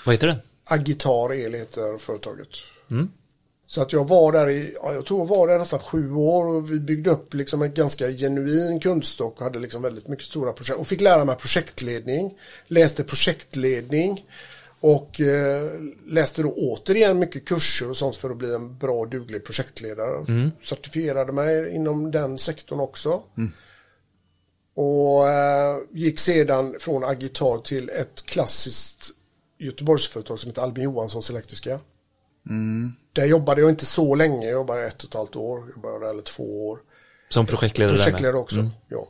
Vad heter det? Agitar El heter företaget. Så att jag var där i, ja, jag tror jag var där nästan sju år och vi byggde upp liksom en ganska genuin kundstock och hade liksom väldigt mycket stora projekt och fick lära mig projektledning, läste projektledning och eh, läste då återigen mycket kurser och sånt för att bli en bra duglig projektledare. Certifierade mig inom den sektorn också. Och eh, gick sedan från Agitar till ett klassiskt Göteborgsföretag som heter Albin Johanssons Elektriska. Där jobbade jag inte så länge, jag jobbade ett och ett halvt år, jobbade eller två år. Som projektledare? Projektledare också, ja.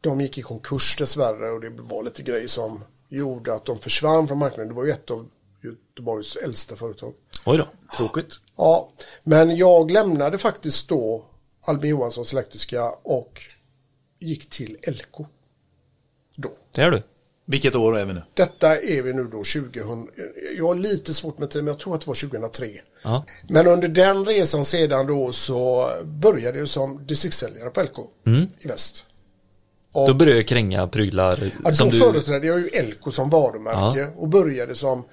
De gick i konkurs dessvärre och det var lite grejer som gjorde att de försvann från marknaden. Det var ju ett av Göteborgs äldsta företag. Oj då. Tråkigt. Ja, men jag lämnade faktiskt då Albin Johanssons Elektriska och gick till Elko. Då. Det är du. Vilket år är vi nu? Detta är vi nu då 2000. Jag har lite svårt med tid men jag tror att det var 2003. Ja. Men under den resan sedan då så började jag som distriktssäljare på LK i väst. Och Då börjar jag kränga prylar ja, som då du... företrädde jag ju LK som varumärke och började som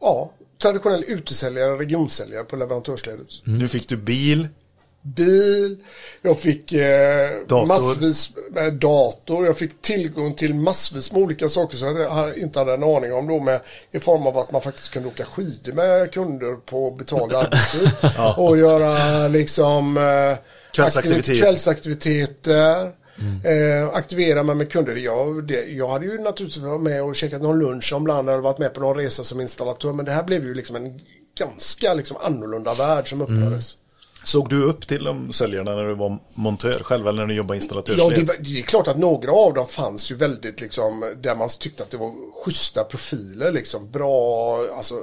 ja, traditionell utesäljare, regionsäljare på leverantörsledet. Nu fick du bil. Bil, jag fick eh, Dator. massvis med dator, jag fick tillgång till massvis med olika saker som jag inte hade en aning om då med i form av att man faktiskt kunde åka skidor med kunder på betald arbetstid och göra liksom eh, Kvällsaktivitet. aktivi- kvällsaktiviteter. Eh, aktivera mig med kunder. Jag, det, jag hade ju naturligtvis varit med och käkat någon lunch om ibland eller varit med på någon resa som installatör. Men det här blev ju liksom en ganska liksom annorlunda värld som öppnades. Såg du upp till de säljarna när du var montör själv eller när du jobbade Ja, installatörsled? det, var- det är klart att några av dem fanns ju väldigt liksom, där man tyckte att det var schyssta profiler liksom, bra, alltså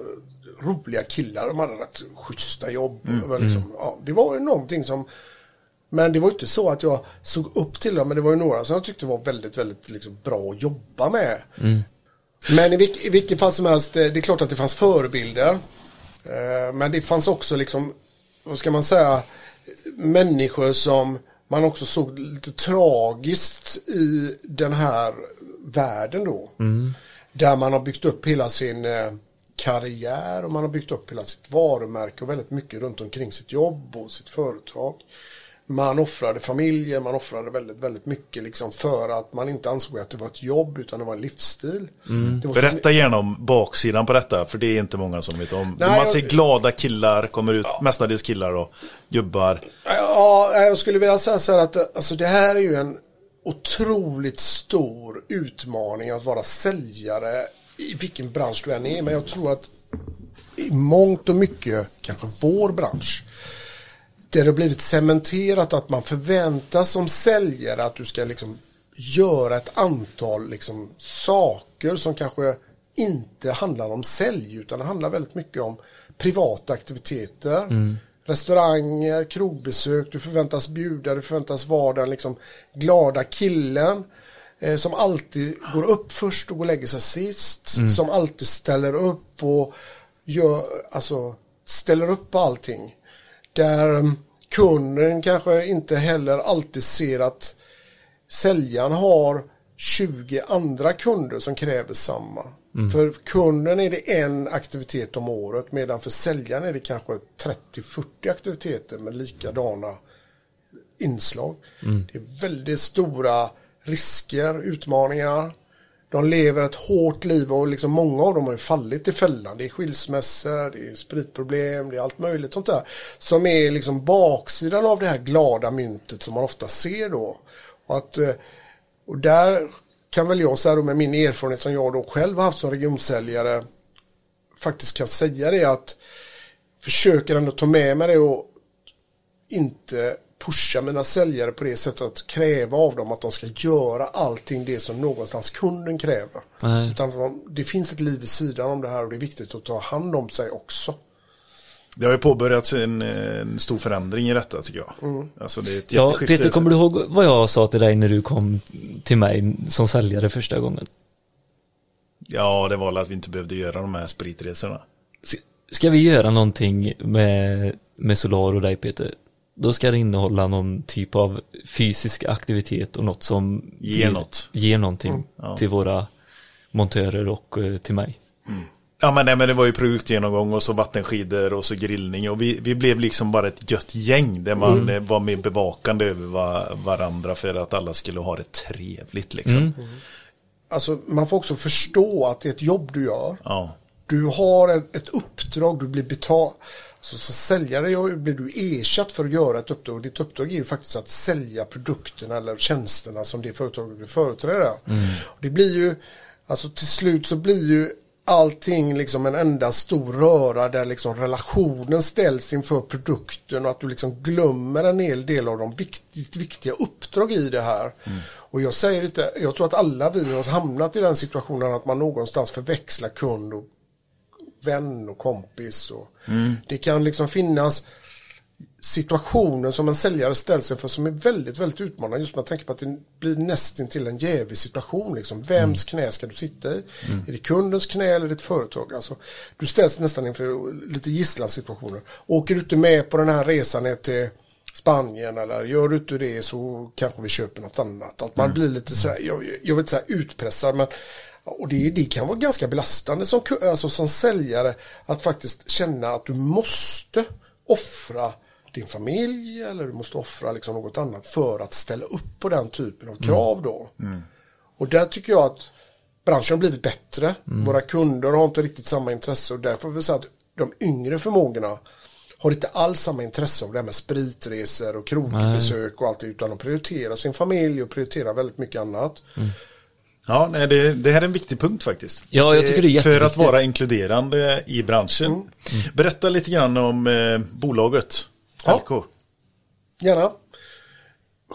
roliga killar, de hade rätt schyssta jobb. Det var liksom, ja, det var ju någonting som, men det var inte så att jag såg upp till dem, men det var ju några som jag tyckte var väldigt, väldigt liksom, bra att jobba med. Men i, vilk, i vilket fall som helst, eh, det är klart att det fanns förebilder. Eh, Men det fanns också liksom, vad ska man säga, människor som man också såg lite tragiskt i den här världen då. Där man har byggt upp hela sin eh, karriär och man har byggt upp hela sitt varumärke och väldigt mycket runt omkring sitt jobb och sitt företag. Man offrade familjen, man offrade väldigt, väldigt mycket liksom för att man inte ansåg att det var ett jobb utan det var en livsstil. Det var Berätta gärna om baksidan på detta, för det är inte många som vet om. Nej, Man jag- ser glada killar, kommer ut, mestadels killar och gubbar. Ja, jag skulle vilja säga så här att alltså, det här är ju en otroligt stor utmaning att vara säljare i vilken bransch du än är. Men jag tror att i mångt och mycket, kanske vår bransch, det har blivit cementerat att man förväntas som säljare att du ska liksom göra ett antal liksom saker som kanske inte handlar om sälj utan det handlar väldigt mycket om privata aktiviteter. Restauranger, krogbesök, du förväntas bjuda, du förväntas vara den liksom glada killen eh, som alltid går upp först och går och lägger sig sist. Som alltid ställer upp och gör, alltså, ställer upp på allting. Där mm, kunden kanske inte heller alltid ser att säljaren har 20 andra kunder som kräver samma. För kunden är det en aktivitet om året medan för säljaren är det kanske 30-40 aktiviteter med likadana inslag. Det är väldigt stora risker, utmaningar. De lever ett hårt liv och liksom många av dem har ju fallit i fällan. Det är skilsmässor, det är spritproblem, det är allt möjligt sånt där. Som är liksom baksidan av det här glada myntet som man ofta ser då. Och, att, eh, och där kan väl jag säga då med min erfarenhet som jag då själv har haft som regionsäljare faktiskt kan säga det att försöker ändå ta med mig det och inte pusha mina säljare på det sättet att kräva av dem att de ska göra allting det som någonstans kunden kräver. Nej. Utan det finns ett liv vid sidan om det här och det är viktigt att ta hand om sig också. Det har ju påbörjats en, en stor förändring i detta tycker jag. Mm. Alltså det är ett Ja. Peter, kommer du ihåg vad jag sa till dig när du kom till mig som säljare första gången? Ja, det var väl att vi inte behövde göra de här spritresorna. Ska vi göra någonting med, med Solar och dig Peter? Då ska det innehålla någon typ av fysisk aktivitet och något som Ger något. ger någonting Mm. Ja. till våra montörer och eh, till mig. Ja men, nej, men det var ju produktgenomgång och så vattenskidor och så grillning och vi, vi blev liksom bara ett gött gäng där man Mm. eh, var mer bevakande över va, varandra för att alla skulle ha det trevligt liksom. Mm. Alltså man får också förstå att det är ett jobb du gör. Ja. Du har ett, ett uppdrag, du blir betald. Alltså, som säljare blir du ersatt för att göra ett uppdrag. Ditt uppdrag är ju faktiskt att sälja produkterna eller tjänsterna som det företaget du företräder. Och Det blir ju, alltså till slut så blir ju allting liksom en enda stor röra där liksom relationen ställs inför produkten och att du liksom glömmer en hel del av de viktigt, viktiga uppdrag i det här. Och jag säger inte, jag tror att alla vi har hamnat i den situationen att man någonstans förväxlar kund och vän och kompis. Och Det kan liksom finnas situationen som en säljare ställs inför som är väldigt, väldigt utmanande just med tanke på att det blir nästan till en jävig situation. Liksom. Vems knä ska du sitta i? Är det kundens knä eller ditt företag? Alltså, du ställs nästan inför lite gisslansituationer. Åker du inte med på den här resan ner till Spanien eller gör du inte det så kanske vi köper något annat. Att man blir lite sådär, jag, jag vill inte säga utpressad men och det, det kan vara ganska belastande som, alltså som säljare att faktiskt känna att du måste offra din familj eller du måste offra liksom något annat för att ställa upp på den typen av krav då. Och där tycker jag att branschen har blivit bättre. Våra kunder har inte riktigt samma intresse och därför får vi säga att de yngre förmågorna har inte alls samma intresse av det här med spritresor och krogbesök och allt det, utan de prioriterar sin familj och prioriterar väldigt mycket annat. Ja, nej, det, det här är en viktig punkt faktiskt. Ja, jag tycker det är För att jätteviktigt. vara inkluderande i branschen. Berätta lite grann om eh, bolaget. Ja. LK. Gärna.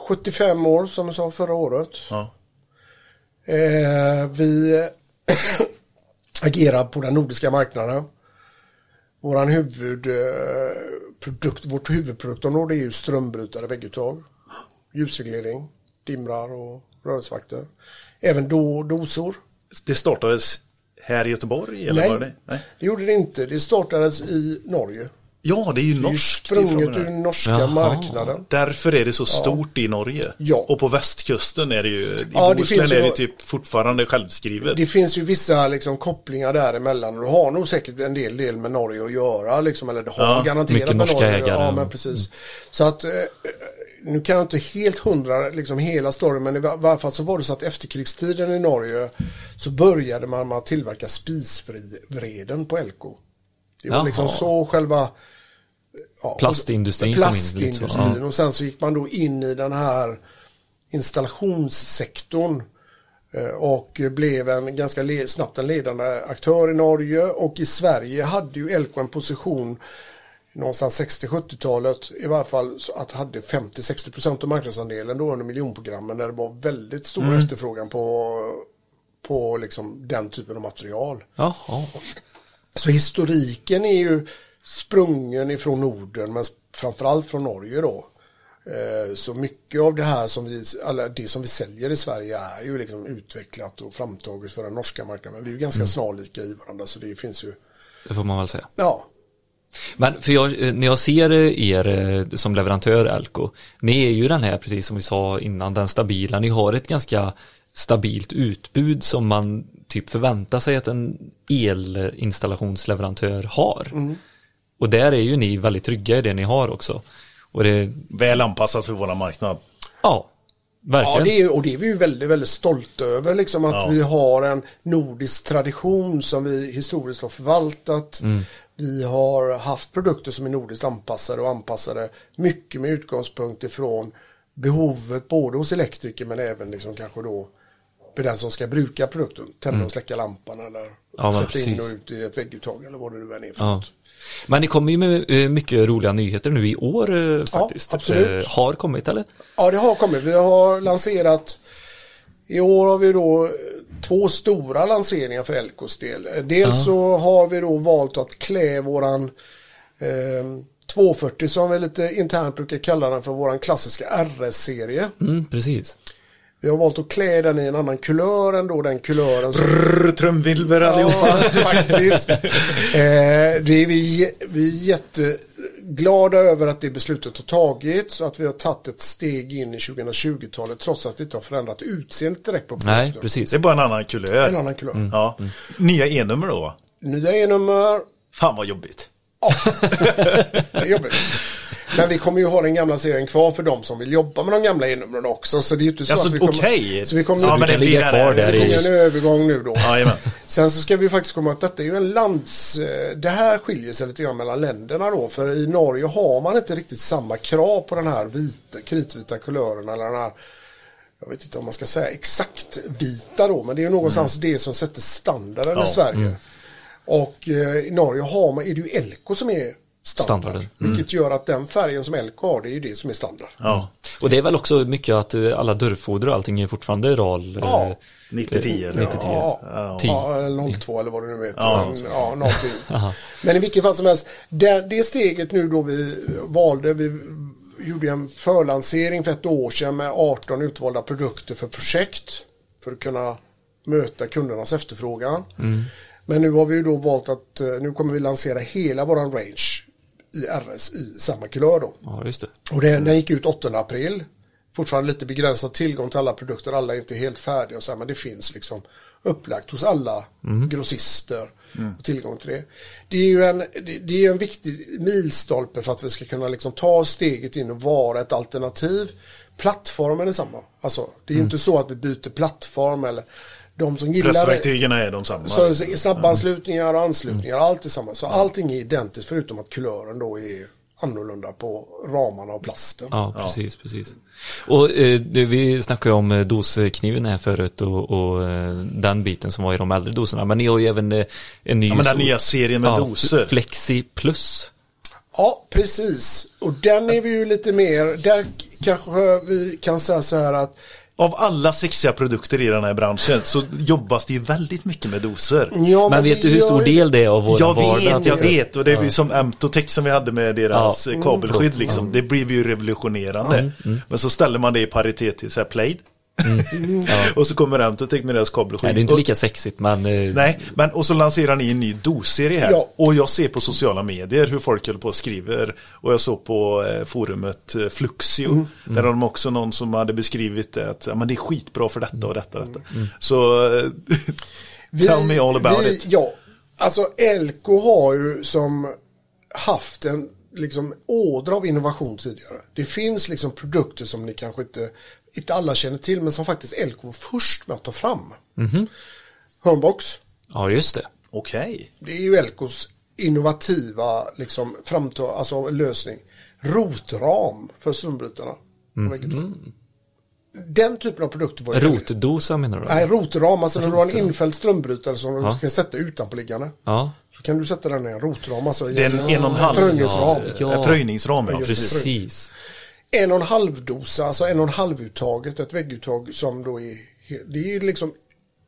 75 år som jag sa förra året. Ja. Eh, vi agerar på den nordiska marknaden. Våran huvudprodukt, vårt huvudproduktområde är ju strömbrytare, vägguttag, ljusreglering, dimrar och rörelsevakter. Även do, dosor. Det startades här i Göteborg? Eller Nej, var det? Nej. det gjorde det inte. Det startades i Norge. Ja, det är ju Det är norskt. sprunget det ur norska Jaha. marknaden. Därför är det så stort i Norge. Ja. Och på västkusten är det ju, i Ja, det Bohuslän finns ju är det då- typ fortfarande självskrivet. Det finns ju vissa liksom, kopplingar däremellan och du har nog säkert en del, del med Norge att göra. Liksom, eller det har Ja, garanterat med Norge ägare. Ja, men Mm. precis. Så att eh, nu kan jag inte helt hundra liksom hela storyn men i va- varje fall så var det så att efterkrigstiden i Norge så började man med att tillverka spisvreden på LK. Det var Jaha. liksom så själva ja, Plastindustrin kom in Plastindustrin ja. och sen så gick man då in i den här installationssektorn eh, och blev en ganska snabbt en ledande aktör i Norge och i Sverige hade ju Elko en position någonstans 60-70-talet i varje fall att hade 50-60% av marknadsandelen då under miljonprogrammen där det var väldigt stor Mm. efterfrågan på, på liksom den typen av material. Jaha. Så historiken är ju sprungen ifrån Norden men framförallt från Norge då. Eh, Så mycket av det här som vi, alla det som vi säljer i Sverige är ju liksom utvecklat och framtaget för den norska marknaden. Men vi är ju ganska snarlika i varandra så det finns ju, Det får man väl säga. ja, Men för jag, eh, när jag ser eh, er eh, som leverantör Elko, ni är ju den här, precis som vi sa innan, den stabila, ni har ett ganska stabilt utbud som man typ förväntar sig att en elinstallationsleverantör har. Och där är ju ni väldigt trygga i det ni har också. Och det, Väl anpassat för vår marknad. ja, verkligen. Ja, det är, och det är vi ju väldigt, väldigt stolta över. Liksom att Ja. vi har en nordisk tradition som vi historiskt har förvaltat. Vi har haft produkter som är nordiskt anpassade och anpassade mycket med utgångspunkt ifrån behovet både hos elektriker men även liksom kanske då för den som ska bruka produkten. Tända och släcka lampan eller Ja, sätta in och ut i ett vägguttag eller vad det nu än är för Ja. något. Men ni kommer ju med eh, mycket roliga nyheter nu i år eh, faktiskt. absolut. Eh, Har kommit eller? Ja, det har kommit. Vi har lanserat i år har vi då två stora lanseringar för Elkos del. Eh, Dels så har vi då valt att klä våran eh, 240 som vi lite internt brukar kalla den för våran klassiska RS-serie. Mm, precis. Vi har valt att klä den i en annan kulör än då den kulören som Brr, trumvirvel allihopa. Ja, faktiskt. Eh, det är vi, vi är jätteglada över att det beslutet har tagits så att vi har tagit ett steg in i 2020-talet trots att vi inte har förändrat utseendet direkt på produkten. Nej, precis. Det är bara en annan kulör. En annan kulör. Ja. Nya E-nummer då? Nya E-nummer. Fan vad jobbigt. Ja, det är jobbigt. Men vi kommer ju ha den gamla serien kvar för de som vill jobba med de gamla E-numren också. Så det är ju inte så Alltså att vi kommer... okej. Så vi kommer Ja, du men det blir kvar där. Det blir en övergång nu då. Jajamän. Sen så ska vi faktiskt komma att detta är ju en lands... Det här skiljer sig lite grann mellan länderna då. För i Norge har man inte riktigt samma krav på den här vita, kritvita kulören eller den här... Jag vet inte om man ska säga exakt vita då. Men det är ju någonstans det som sätter standarden Mm. Ja. i Sverige. Och eh, i Norge har man, är det ju Elko som är standard. Standarden. Mm. Vilket gör att den färgen som LK har, det är ju det som är standard. Ja. Och det är väl också mycket att eh, alla dörrfoder och allting är fortfarande RAL. eh, Ja. 90-10 eller? 90-10. Ja, Ja. ja, eller 02 eller vad det nu heter. Ja. Men, ja, någonting. Men i vilket fall som helst, det, det steget nu då vi valde, vi gjorde en förlansering för ett år sedan med 18 utvalda produkter för projekt för att kunna möta kundernas efterfrågan. Men nu har vi ju då valt att eh, nu kommer vi lansera hela våran range i RS i samma kulör då. Ja, just det. Och det, den gick ut 8 april. Fortfarande lite begränsad tillgång till alla produkter. Alla är inte helt färdiga och så här, men det finns liksom upplagt hos alla grossister och tillgång till det. Det är ju en, det, det är ju en viktig milstolpe för att vi ska kunna liksom ta steget in och vara ett alternativ. Plattformen är samma. Alltså, det är inte så att vi byter plattform eller de som gillar. Pressverktygen är de samma. Så snabbanslutningar och anslutningar, allt är samma. Så allting är identiskt förutom att kulören då är annorlunda på ramarna och plasten. Ja, precis, precis. Och eh, det, vi snackade om eh, doskniven här förut och, och eh, den biten som var i de äldre doserna. Men ni har ju även eh, en ny... Ja, men den nya serien med ja, doser. Flexi Plus. Ja, precis. Och den är vi ju lite mer, där kanske vi kan säga så här att Av alla sexiga produkter i den här branschen så jobbas det ju väldigt mycket med doser. ja, Men vet du hur stor ju- del det är av vår Jag vardag? vet, jag vet. Och det är ju som Emtotech som vi hade med deras Ja. eh, kabelskydd liksom. Det blev ju revolutionerande. Men så ställer man det i paritet till så här Plaid. Och så kommer Emtotech med deras kabelskydd. Nej, det är inte Och- lika sexigt men... eh, Nej, men och så lanserar ni en ny dosserie här. Ja. Och jag ser på sociala medier hur folk håller på och skriver. Och jag såg på eh, forumet eh, Fluxio. Mm. Där har de också någon som hade beskrivit det. Att ja, men det är skitbra för detta och detta. och detta. Mm. Så eh, tell me all about vi, it. Ja, alltså Elko har ju som haft en liksom ådra av innovation tidigare. Det finns liksom produkter som ni kanske inte, inte alla känner till men som faktiskt Elko var först med att ta fram. Mhm. Homebox, Ja, just det. Okej. det är ju Elkos innovativa liksom, framta, alltså, lösning. Rotram för strömbrytarna. Den typen av produkter var ju Rotdosa menar du? Nej, rotram, alltså när du har en infälld strömbrytare som du ska sätta utanpåliggande. Ja, Så kan du sätta den i en rotram, alltså i Det är en en och en halv förhöjningsram. Ja. En fröjningsram. Ja. precis. En och en halv dosa, alltså en och en halv uttaget, ett vägguttag som då är, det är ju liksom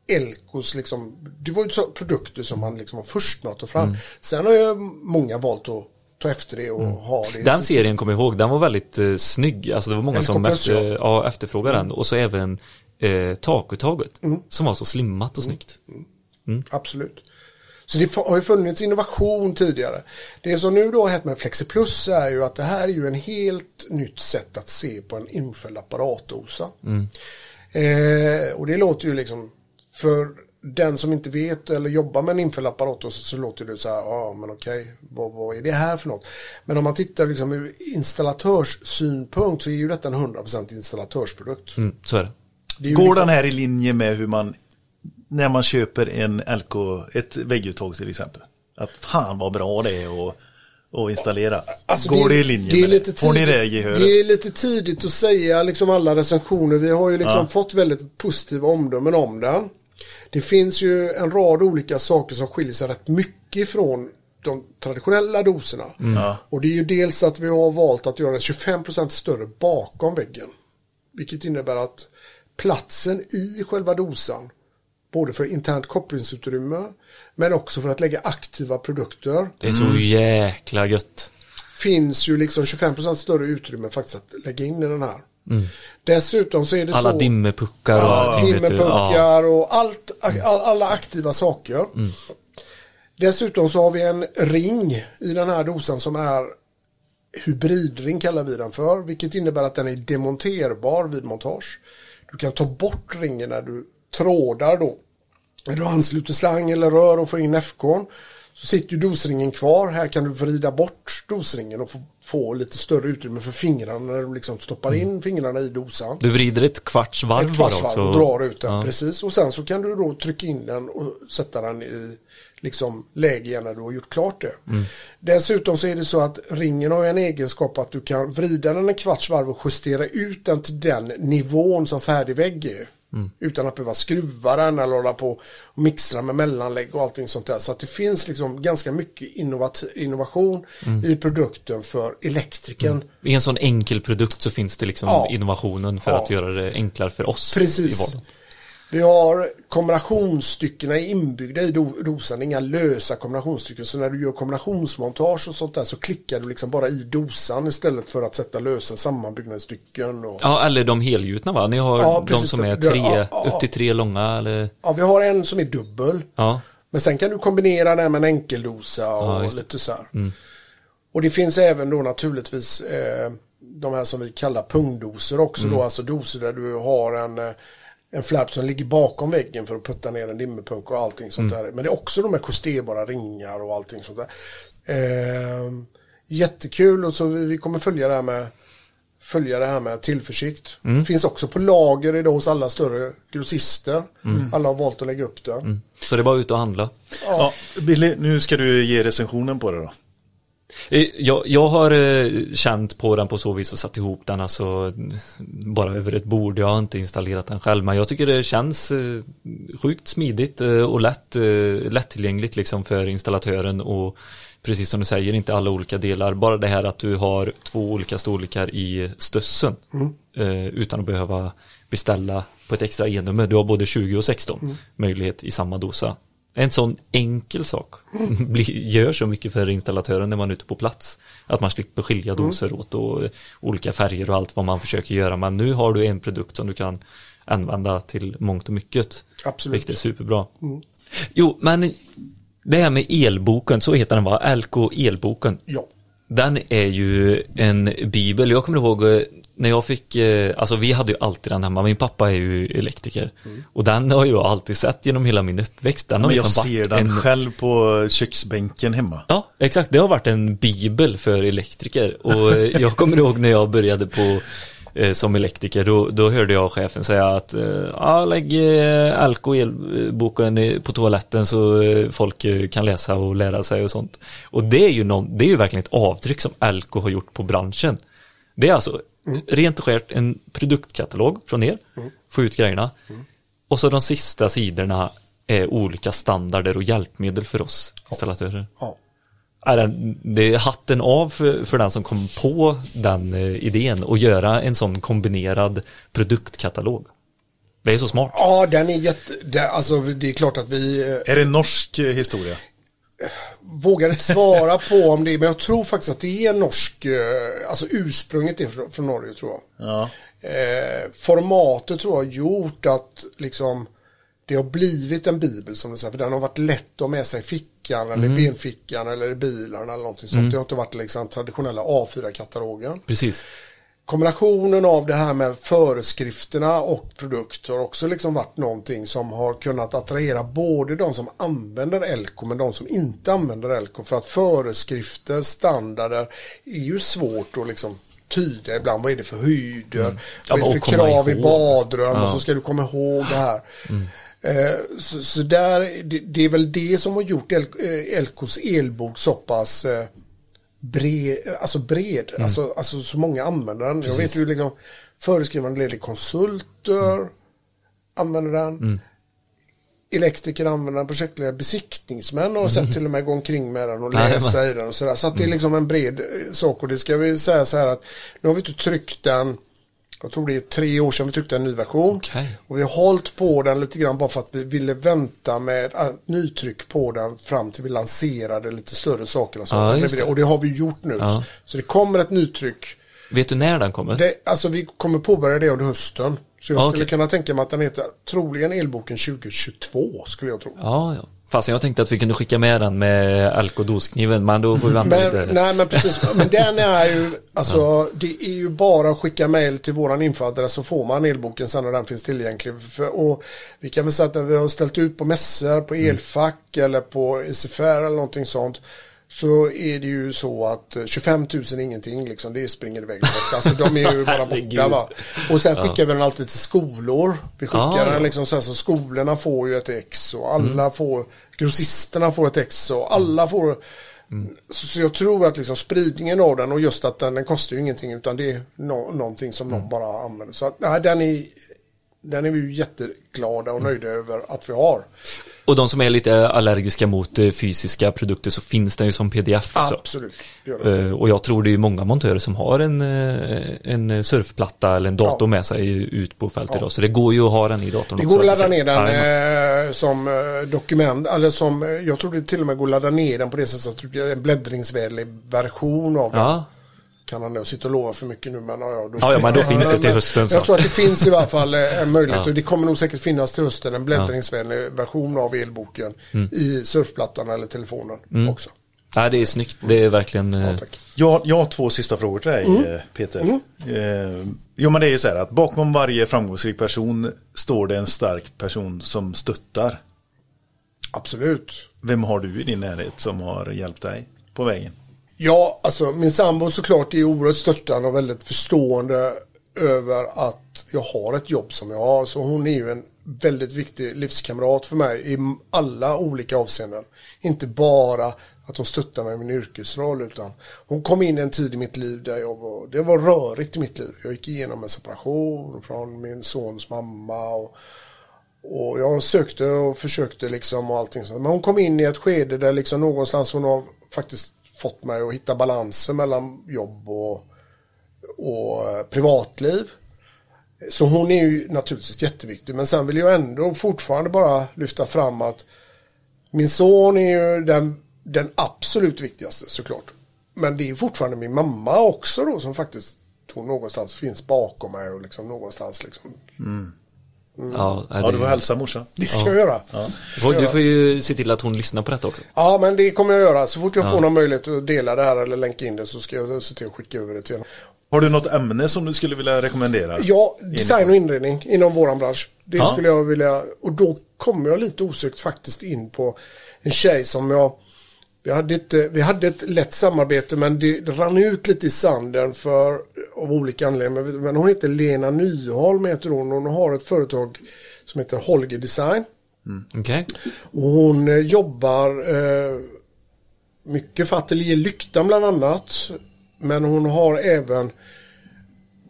Elkos liksom, det var ju så produkter som man liksom var först med att ta fram. Mm. Sen har ju många valt att ta efter det och ha det. Den serien kommer jag ihåg, den var väldigt eh, snygg. Alltså det var många som efter, ja. ja, efterfrågade den. Och så även eh, takuttaget. Som var så slimmat och snyggt. Absolut. Så det har ju funnits innovation tidigare. Det som nu då har hänt med Flexi Plus är ju att det här är ju en helt nytt sätt att se på en infälld apparatdosa. Eh, och det låter ju liksom, för den som inte vet eller jobbar med en infälld apparatdosa så låter det så här, ja men okej, vad, vad är det här för något? Men om man tittar liksom ur installatörssynpunkt så är ju detta en 100% installatörsprodukt. Mm, så är det. Det är ju Går liksom- den här i linje med hur man när man köper en LK, ett vägguttag till exempel. Att fan vad bra det är att, att installera. Alltså, Går det, är- i linje det är med lite det? Får ni det gehöret? Det är lite tidigt att säga liksom alla recensioner. Vi har ju liksom Ja. fått väldigt positiva omdömen om den. Det finns ju en rad olika saker som skiljer sig rätt mycket från de traditionella doserna. Ja. Och det är ju dels att vi har valt att göra den 25% större bakom väggen. Vilket innebär att platsen i själva dosan, både för internt kopplingsutrymme, men också för att lägga aktiva produkter, Det är så jäkla gött. finns ju liksom 25% större utrymme faktiskt att lägga in i den här. Dessutom så är det Alla så... dimmerpuckar och alla allting. dimmerpuckar och allt, all, alla aktiva saker. Dessutom så har vi en ring i den här dosan som är hybridring kallar vi den för, vilket innebär att den är demonterbar vid montage. Du kan ta bort ringen när du trådar då. När du ansluter slang eller rör och får in FKn så sitter ju dosringen kvar. Här kan du vrida bort dosringen och få, få lite större utrymme för fingrarna när du liksom stoppar in fingrarna i dosan. Du vrider ett kvarts varv Ett kvarts varv och drar ut den, Ja. precis. Och sen så kan du då trycka in den och sätta den i liksom läge igen när du har gjort klart det. Mm. Dessutom så är det så att ringen har en egenskap att du kan vrida den en kvarts varv och justera ut den till den nivån som färdig vägg är. Utan att behöva skruva den eller hålla på och mixtra med mellanlägg och allting sånt där. Så att det finns liksom ganska mycket innovat- innovation i produkten för elektrikern. I en sån enkel produkt så finns det liksom Ja. innovationen för Ja. att göra det enklare för oss. i Precis. vardagen. Vi har kombinationsstyckena inbyggda i do- dosan, inga lösa kombinationsstycken. Så när du gör kombinationsmontage och sånt där så klickar du liksom bara i dosan istället för att sätta lösa sammanbyggnadsstycken. Och... Ja, eller de helgjutna va? Ni har Ja, de som är tre, ja, ja, upp till tre långa eller? Ja, vi har en som är dubbel. Ja. Men sen kan du kombinera den med en enkeldosa och Ja, lite så här. Och det finns även då naturligtvis eh, de här som vi kallar pungdoser också då, alltså doser där du har en, eh, en flärp som ligger bakom väggen för att putta ner en dimmerpunk och allting sånt där. Men det är också de här justerbara ringar och allting sånt där. Eh, jättekul och så vi, vi kommer följa det här med följa det här med tillförsikt. Finns också på lager idag hos alla större grossister. Alla har valt att lägga upp det. Så det är bara ut och handla. Ja, Billy, nu ska du ge recensionen på det då. Eh, Jag, jag har eh, känt på den på så vis och satt ihop den alltså bara över ett bord. Jag har inte installerat den själv men jag tycker det känns eh, sjukt smidigt och lätt, lättillgängligt liksom för installatören och precis som du säger inte alla olika delar. Bara det här att du har två olika storlekar i stössen eh, utan att behöva beställa på ett extra e-nummer. Du har både 20 och 16 möjlighet i samma dosa. En sån enkel sak blir- gör så mycket för installatören när man är ute på plats. Att man slipper skilja doser åt och olika färger och allt vad man försöker göra. Men nu har du en produkt som du kan använda till mångt och mycket. Absolut. Vilket är superbra. Jo, men det här med elboken, så heter den va? LK elboken. Ja. Den är ju en bibel. Jag kommer ihåg eh, när jag fick, eh, alltså vi hade ju alltid den hemma. Min pappa är ju elektriker. Och den har jag alltid sett genom hela min uppväxt. Den har Men jag liksom ser den en, själv på köksbänken hemma. Ja, exakt. Det har varit en bibel för elektriker. Och eh, jag kommer ihåg när jag började på som elektriker, då, då hörde jag chefen säga att eh, ja, lägg eh, Alko elboken på toaletten så eh, folk eh, kan läsa och lära sig och sånt. Och det är ju, någon, det är ju verkligen ett avtryck som Alko har gjort på branschen. Det är alltså rent och skärt en produktkatalog från er, få ut grejerna. Och så de sista sidorna är olika standarder och hjälpmedel för oss installatörer. ja. Det är hatten av för, för den som kom på den eh, idén och göra en sån kombinerad produktkatalog. Det är så smart. Ja, den är jätte... Det, alltså, det är klart att vi eh, Är det norsk eh, historia? vågade svara på om det, men jag tror faktiskt att det är norsk, alltså ursprunget är från, från Norge tror jag. Ja. Eh, formatet tror jag har gjort att liksom det har blivit en bibel som det säger, för den har varit lätt att ha med sig i fickan eller i benfickan eller i bilen eller någonting sånt. Det har inte varit liksom traditionella A4-katalogen. Precis. Kombinationen av det här med föreskrifterna och produkt har också liksom varit någonting som har kunnat attrahera både de som använder Elko men de som inte använder Elko för att föreskrifter, standarder är ju svårt att liksom tyda ibland. Vad är det för höjder? Mm. Ja, Vad är det och för krav i ihåg. badrum? Och Ja. så ska du komma ihåg det här. Eh, Så, så där, det, det är väl det som har gjort El, eh, Elkos elbok så pass eh, bred, alltså bred, alltså, alltså så många använder den. Jag vet ju liksom föreskrivande ledig konsulter använder den. Elektriker använder den, projektledare, besiktningsmän har sett till och med gå omkring med den och läsa i den och sådär. Så att det är liksom en bred eh, sak. Och det ska vi säga så här att nu har vi inte tryckt den jag tror det är tre år sedan vi tryckte en ny version. Okej. Och vi har hållit på den lite grann bara för att vi ville vänta med nytryck på den fram till vi lanserade lite större saker. Och, så. Ja, det. och det har vi gjort nu. Ja. Så det kommer ett nytryck. Vet du när den kommer? Det, alltså vi kommer påbörja det under hösten. Så jag Ja, skulle kunna tänka mig att den heter troligen elboken 2022 skulle jag tro. Ja, ja. Fast jag tänkte att vi kunde skicka med den med alkodoskniven, men då får vi vänta Men, lite. nej men precis, men den är ju, alltså det är ju bara att skicka mail till våran infoadress så får man elboken sen när den finns tillgänglig. För, och vi kan väl säga att när vi har ställt ut på mässor, på elfack eller på SFR eller någonting sånt. Så är det ju så att eh, 25 000 är ingenting liksom, det springer iväg bort. Alltså de är ju bara borta va. Och sen skickar vi den alltid till skolor. Vi skickar Ah, den ja. liksom så här så skolorna får ju ett ex och alla får, grossisterna får ett ex och alla får så, så jag tror att liksom spridningen av den och just att den, den kostar ju ingenting utan det är no, någonting som någon bara använder. Så att nej, den är den är vi ju jätteglada och nöjda över att vi har. Och de som är lite allergiska mot eh, fysiska produkter så finns den ju som pdf också. Absolut, det. Eh, Och jag tror det är många montörer som har en, eh, en surfplatta eller en dator Ja. med sig ut på fältet idag. Så det går ju att ha den i datorn Det också. går att ladda ner den eh, som dokument, eller som, jag tror det till och med går att ladda ner den på det sättet att en bläddringsvänlig version av den. Kan han nog sitta och lova för mycket nu men ja, ja, då, Ja, ja, men då finns det till hösten, så. Jag tror att det finns i alla fall eh, en möjlighet Ja. och det kommer nog säkert finnas till hösten en bläddringsvänlig version av elboken Mm. i surfplattan eller telefonen också. Nej, det är snyggt. Det är verkligen... eh, Ja, tack. Jag, jag har två sista frågor till dig Mm. eh, Peter. Eh, jo men det är ju så här att bakom varje framgångsrik person står det en stark person som stöttar. Absolut. Vem har du i din närhet som har hjälpt dig på vägen? Ja, alltså min sambo såklart är oerhört störtande och väldigt förstående över att jag har ett jobb som jag har. Så hon är ju en väldigt viktig livskamrat för mig i alla olika avseenden. Inte bara att hon stöttar mig i min yrkesroll utan hon kom in en tid i mitt liv där jag var, det var rörigt i mitt liv. Jag gick igenom en separation från min sons mamma och och jag sökte och försökte liksom och allting sånt. Men hon kom in i ett skede där liksom någonstans hon har faktiskt fått mig att hitta balansen mellan jobb och, och eh, privatliv. Så hon är ju naturligtvis jätteviktig. Men sen vill jag ändå fortfarande bara lyfta fram att min son är ju den, den absolut viktigaste såklart. Men det är fortfarande min mamma också då som faktiskt hon någonstans finns bakom mig och liksom någonstans liksom. mm nej, Ja, det- du får hälsa morsan. Det ska jag göra. Du får- Du får ju se till att hon lyssnar på detta också. Ja, men det kommer jag göra. Så fort jag får någon möjlighet att dela det här eller länka in det så ska jag se till att skicka över det till henne. Har du något ämne som du skulle vilja rekommendera? Ja, design och inredning inom våran bransch. Det Ja. skulle jag vilja, och då kommer jag lite osökt faktiskt in på en tjej som jag, vi hade ett, vi hade ett lätt samarbete men det rann ut lite i sanden för, av olika anledningar. Men- hon heter Lena Nyholm heter hon. Hon har ett företag som heter Holger Design. Okej? Och hon eh, jobbar eh, mycket för Ateljé Lyktan bland annat. Men hon har även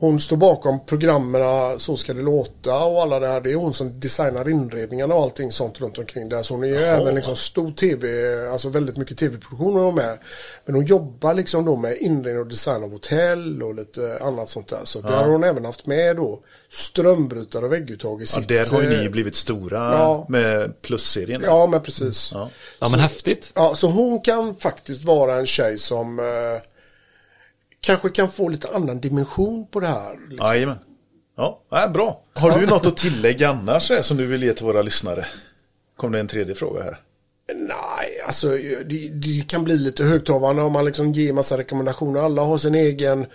hon står bakom programmen Så ska det låta och alla det här. Det är hon som designar inredningarna och allting sånt runt omkring där. Så hon är ju även liksom stor tv, alltså väldigt mycket tv-produktioner hon med. Men hon jobbar liksom då med inredning och design av hotell och lite annat sånt där. Så där har hon även haft med då strömbrytare och vägguttag i Ja, sitt... där har ju eh, ni blivit stora ja. med plusserien. Ja, men precis. Ja. Ja, men häftigt. Ja, så hon kan faktiskt vara en tjej som eh, kanske kan få lite annan dimension på det här. Liksom. Jajamän. Ja, ja, bra. Har du något att tillägga annars eh, som du vill ge till våra lyssnare? Kom det en tredje fråga här. Nej, alltså det, det kan bli lite högtravande om man liksom ger massa rekommendationer. Alla har sin egen,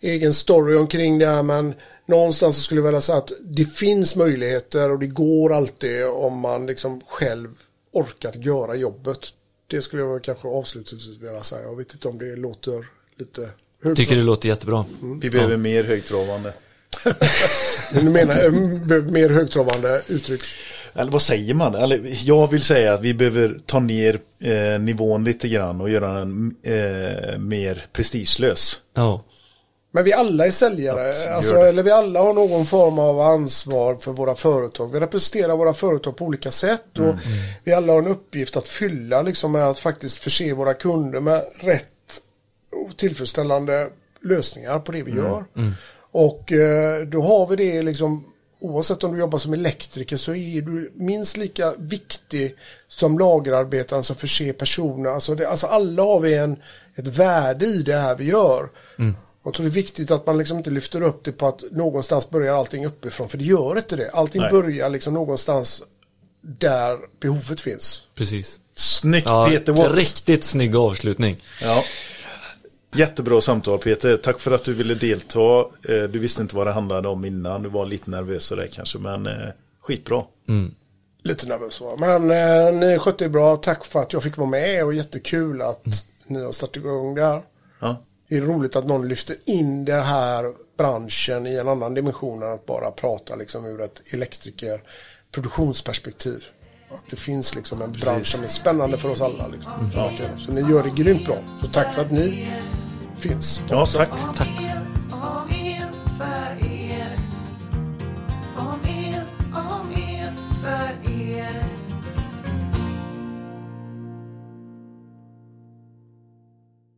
egen story omkring det här, men någonstans så skulle jag vilja säga att det finns möjligheter och det går alltid om man liksom själv orkar göra jobbet. Det skulle jag kanske avslutningsvis vilja säga. Jag vet inte om det låter lite. Tycker det låter jättebra. Vi behöver mer högtravande. Du menar eh, mer högtravande uttryck? Eller vad säger man? Eller, jag vill säga att vi behöver ta ner eh, nivån lite grann och göra den eh, mer prestigelös. Ja. Men vi alla är säljare, Ja, alltså, eller vi alla har någon form av ansvar för våra företag. Vi representerar våra företag på olika sätt och Mm. vi alla har en uppgift att fylla liksom, med att faktiskt förse våra kunder med rätt tillfredsställande lösningar på det vi gör. Och eh, då har vi det liksom Oavsett om du jobbar som elektriker så är du minst lika viktig som lagerarbetaren som förser personer. Alltså, det, alltså alla har vi en, ett värde i det här vi gör. Jag tror det är viktigt att man liksom inte lyfter upp det på att någonstans börjar allting uppifrån. För det gör inte det. Allting Nej. börjar liksom någonstans där behovet finns. Precis. Snyggt Ja, Peter Watts. riktigt snygg avslutning. Ja. Jättebra samtal Peter. Tack för att du ville delta. Eh, Du visste inte vad det handlade om innan. Du var lite nervös och det kanske. Men eh, skitbra. Lite nervös var. Men eh, ni skötte er bra. Tack för att jag fick vara med och jättekul att ni har startat igång det här. Ja. Det är roligt att någon lyfter in den här branschen i en annan dimension än att bara prata liksom ur ett elektriker produktionsperspektiv. Att det finns liksom en bransch Precis. som är spännande för oss alla. Liksom. Mm. Ja. Så ni gör det grymt bra. Så tack för att ni finns. Ja, tack. tack.